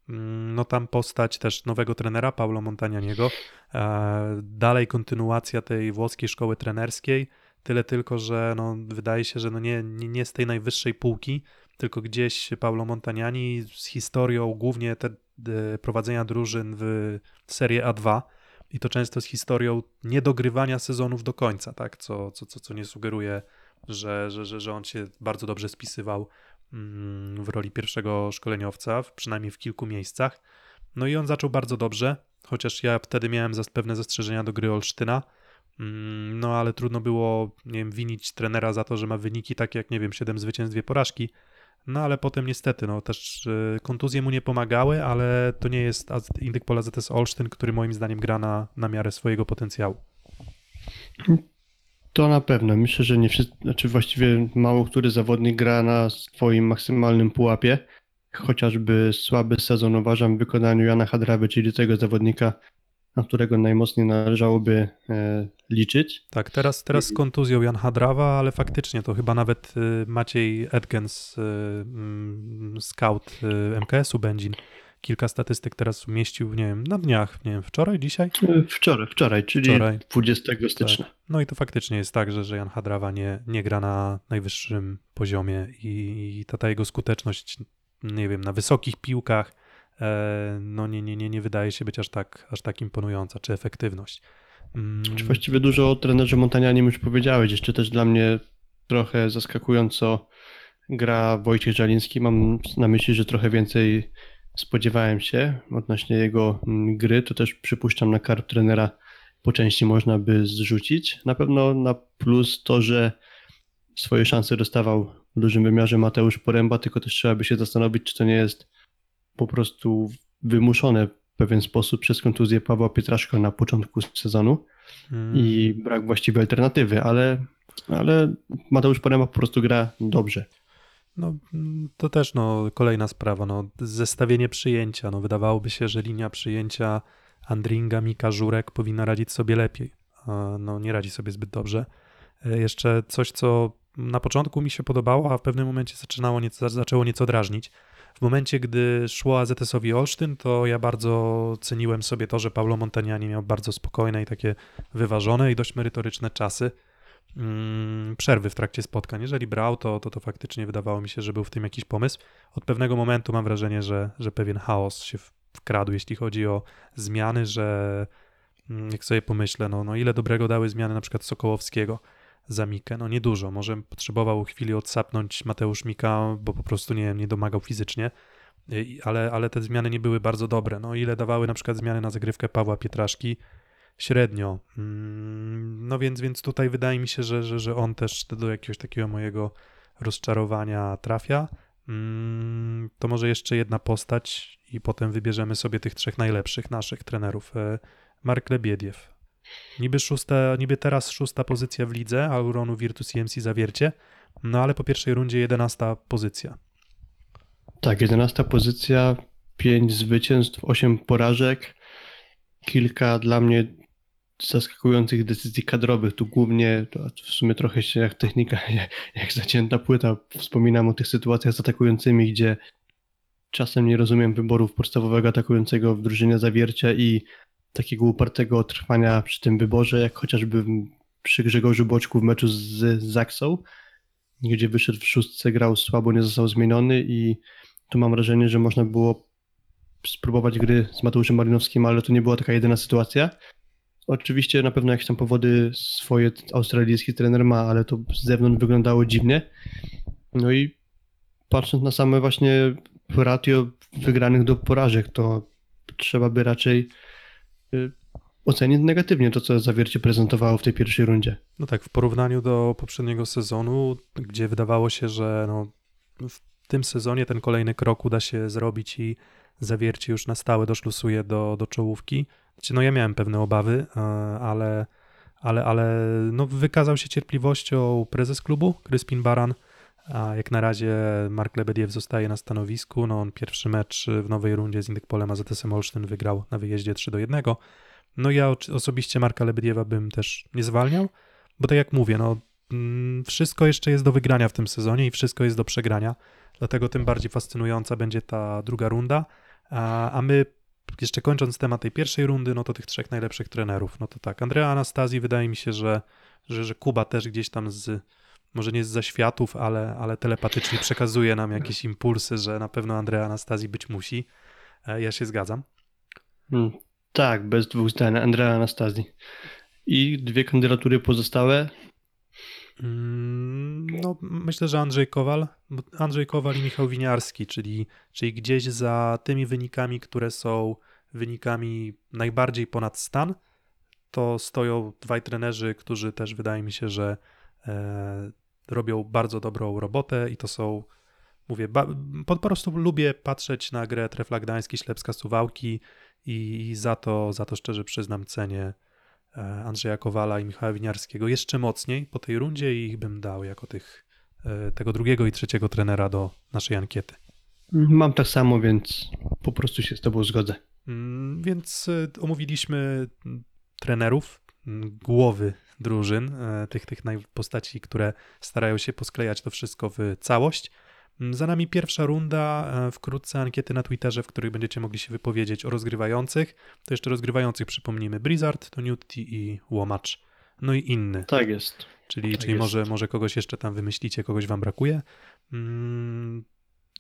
Mm, No tam postać też nowego trenera, Paulo Montagnaniego. E, Dalej kontynuacja tej włoskiej szkoły trenerskiej, tyle tylko, że no, wydaje się, że no nie, nie, nie z tej najwyższej półki, tylko gdzieś Paulo Montagnani z historią głównie te, prowadzenia drużyn w Serie A2 i to często z historią niedogrywania sezonów do końca, tak? co, co, co, co nie sugeruje, że, że, że, że on się bardzo dobrze spisywał mm, w roli pierwszego szkoleniowca, przynajmniej w kilku miejscach. No i on zaczął bardzo dobrze, chociaż ja wtedy miałem pewne zastrzeżenia do gry Olsztyna. Mm, No ale trudno było, nie wiem, winić trenera za to, że ma wyniki takie jak, nie wiem, 7 zwycięstw, dwie porażki. No ale potem niestety, no też y, kontuzje mu nie pomagały, ale to nie jest Indyk Pola ZS Olsztyn, który moim zdaniem gra na, na miarę swojego potencjału. To na pewno. Myślę, że nie wszyscy, znaczy właściwie mało który zawodnik gra na swoim maksymalnym pułapie. Chociażby słaby sezon uważam w wykonaniu Jana Hadrawy, czyli tego zawodnika, na którego najmocniej należałoby e, liczyć. Tak, teraz, teraz z kontuzją Jan Hadrawa, ale faktycznie to chyba nawet y, Maciej Edgens, y, mm, scout MKS-u Będzin, kilka statystyk teraz umieścił, nie wiem, na dniach, nie wiem, wczoraj, dzisiaj? E, Wczoraj, wczoraj, czyli Wczoraj. 20 stycznia. No i to faktycznie jest tak, że, że Jan Hadrawa nie, nie gra na najwyższym poziomie i, i ta, ta jego skuteczność, nie wiem, na wysokich piłkach, e, no nie, nie, nie, nie wydaje się być aż tak, aż tak imponująca, czy efektywność. Mm, Czy właściwie dużo o trenerze Montanianim już powiedziałeś. Jeszcze też dla mnie trochę zaskakująco gra Wojciech Żaliński. Mam na myśli, że trochę więcej spodziewałem się odnośnie jego mm, gry. To też przypuszczam na karp trenera po części można by zrzucić. Na pewno na plus to, że swoje szanse dostawał w dużym wymiarze Mateusz Poręba, tylko też trzeba by się zastanowić, czy to nie jest po prostu wymuszone w pewien sposób przez kontuzję Pawła Pietraszka na początku sezonu mm, i brak właściwej alternatywy, ale, ale Mateusz Porema po prostu gra dobrze. No, to też no, kolejna sprawa. No, zestawienie przyjęcia. No, wydawałoby się, że linia przyjęcia Andringa, Mika, Żurek powinna radzić sobie lepiej. No, nie radzi sobie zbyt dobrze. E, Jeszcze coś, co na początku mi się podobało, a w pewnym momencie zaczynało nieco, zaczęło nieco drażnić. W momencie, gdy szło AZS-owi Olsztyn, to ja bardzo ceniłem sobie to, że Paulo Montagnani miał bardzo spokojne i takie wyważone i dość merytoryczne czasy mm, przerwy w trakcie spotkań. Jeżeli brał, to, to to faktycznie wydawało mi się, że był w tym jakiś pomysł. Od pewnego momentu mam wrażenie, że, że pewien chaos się wkradł, jeśli chodzi o zmiany, że mm, jak sobie pomyślę, no, no ile dobrego dały zmiany na przykład Sokołowskiego za Mikę, no niedużo. Może potrzebował chwili odsapnąć Mateusz Mika, bo po prostu nie, nie domagał fizycznie, I- ale, ale te zmiany nie były bardzo dobre. No ile dawały na przykład zmiany na zagrywkę Pawła Pietraszki, średnio. Mm, No więc, więc tutaj wydaje mi się, że, że, że on też do jakiegoś takiego mojego rozczarowania trafia. Mm, To może jeszcze jedna postać i potem wybierzemy sobie tych trzech najlepszych naszych trenerów. E, Mark Lebiediew. Niby, szósta, niby teraz szósta pozycja w lidze, Auronu Virtus EMC Zawiercie, no ale po pierwszej rundzie jedenasta pozycja. Tak, 11 pozycja, 5 zwycięstw, 8 porażek, kilka dla mnie zaskakujących decyzji kadrowych. Tu głównie, w sumie trochę się jak technika, *laughs* jak, jak zacięta płyta, wspominam o tych sytuacjach z atakującymi, gdzie czasem nie rozumiem wyborów podstawowego atakującego w drużynie zawiercia i takiego upartego trwania przy tym wyborze, jak chociażby przy Grzegorzu Boczku w meczu z Zaksą, gdzie wyszedł w szóstce, grał słabo, nie został zmieniony i tu mam wrażenie, że można było spróbować gry z Mateuszem Marinowskim, ale to nie była taka jedyna sytuacja. Oczywiście na pewno jakieś tam powody swoje australijski trener ma, ale to z zewnątrz wyglądało dziwnie. No i patrząc na same właśnie ratio wygranych do porażek, to trzeba by raczej y, ocenić negatywnie to, co Zawiercie prezentowało w tej pierwszej rundzie. No tak, w porównaniu do poprzedniego sezonu, gdzie wydawało się, że no, w tym sezonie ten kolejny krok uda się zrobić i zawiercie już na stałe doszlusuje do, do czołówki. Znaczy, no ja miałem pewne obawy, e, ale, ale, ale no, wykazał się cierpliwością prezes klubu, Kryspin Baran, a jak na razie Mark Lebediew zostaje na stanowisku. No on pierwszy mecz w nowej rundzie z Indykpolem AZS-em Olsztyn wygrał na wyjeździe 3 do 1. No ja osobiście Marka Lebediewa bym też nie zwalniał, bo tak jak mówię, no mm, wszystko jeszcze jest do wygrania w tym sezonie i wszystko jest do przegrania, dlatego tym bardziej fascynująca będzie ta druga runda, a, a my jeszcze kończąc temat tej pierwszej rundy, no to tych trzech najlepszych trenerów, no to tak, Andrea Anastazji wydaje mi się, że, że, że Kuba też gdzieś tam z, może nie z zaświatów, ale, ale telepatycznie przekazuje nam jakieś impulsy, że na pewno Andrea Anastazji być musi, E, ja się zgadzam. Mm, Tak, bez dwóch zdań. Andrea Anastazji. I dwie kandydatury pozostałe. Mm, No, myślę, że Andrzej Kowal. Andrzej Kowal i Michał Winiarski, czyli, czyli gdzieś za tymi wynikami, które są wynikami najbardziej ponad stan, to stoją dwaj trenerzy, którzy też wydaje mi się, że e, robią bardzo dobrą robotę i to są, mówię, po, prostu lubię patrzeć na grę Trefla Gdański, Ślepska Suwałki i za to, za to szczerze przyznam cenię e, Andrzeja Kowala i Michała Winiarskiego jeszcze mocniej po tej rundzie i ich bym dał jako tych, e, tego drugiego i trzeciego trenera do naszej ankiety. Mam tak samo, więc po prostu się z tobą zgodzę. Mm, Więc e, omówiliśmy mm, trenerów, mm, głowy drużyn, e, tych, tych postaci, które starają się posklejać to wszystko w całość. Mm, Za nami pierwsza runda, e, wkrótce ankiety na Twitterze, w których będziecie mogli się wypowiedzieć o rozgrywających. To jeszcze rozgrywających przypomnijmy Blizzard, to Newty i Łomacz, no i inny. Tak jest. Czyli, Tak czyli jest. może, może kogoś jeszcze tam wymyślicie, kogoś wam brakuje. Mm,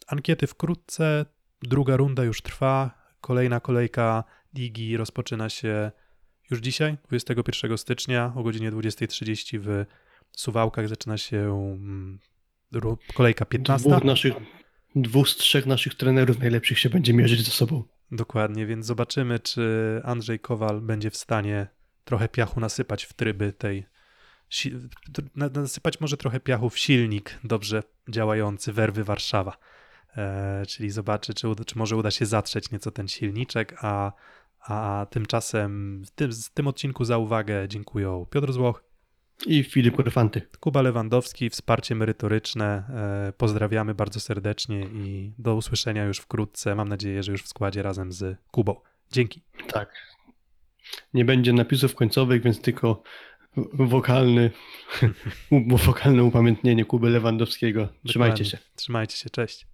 ankiety wkrótce, druga runda już trwa, kolejna kolejka ligi rozpoczyna się już dzisiaj, 21 stycznia o godzinie 20.30 w Suwałkach zaczyna się mm, kolejka 15. Dwóch naszych, dwóch z trzech naszych trenerów najlepszych się będzie mierzyć ze sobą. Dokładnie, więc zobaczymy, czy Andrzej Kowal będzie w stanie trochę piachu nasypać w tryby tej. Nasypać może trochę piachu w silnik dobrze działający Werwy Warszawa. E, czyli zobaczy, czy, czy może uda się zatrzeć nieco ten silniczek, a, a tymczasem w tym, w tym odcinku za uwagę dziękuję Piotr Złoch, I Filip Korfanty. Kuba Lewandowski, wsparcie merytoryczne. E, pozdrawiamy bardzo serdecznie i do usłyszenia już wkrótce. Mam nadzieję, że już w składzie razem z Kubą. Dzięki. Tak. Nie będzie napisów końcowych, więc tylko wokalny, *laughs* wokalne upamiętnienie Kuby Lewandowskiego. Trzymajcie Dokładnie. się. Trzymajcie się, cześć.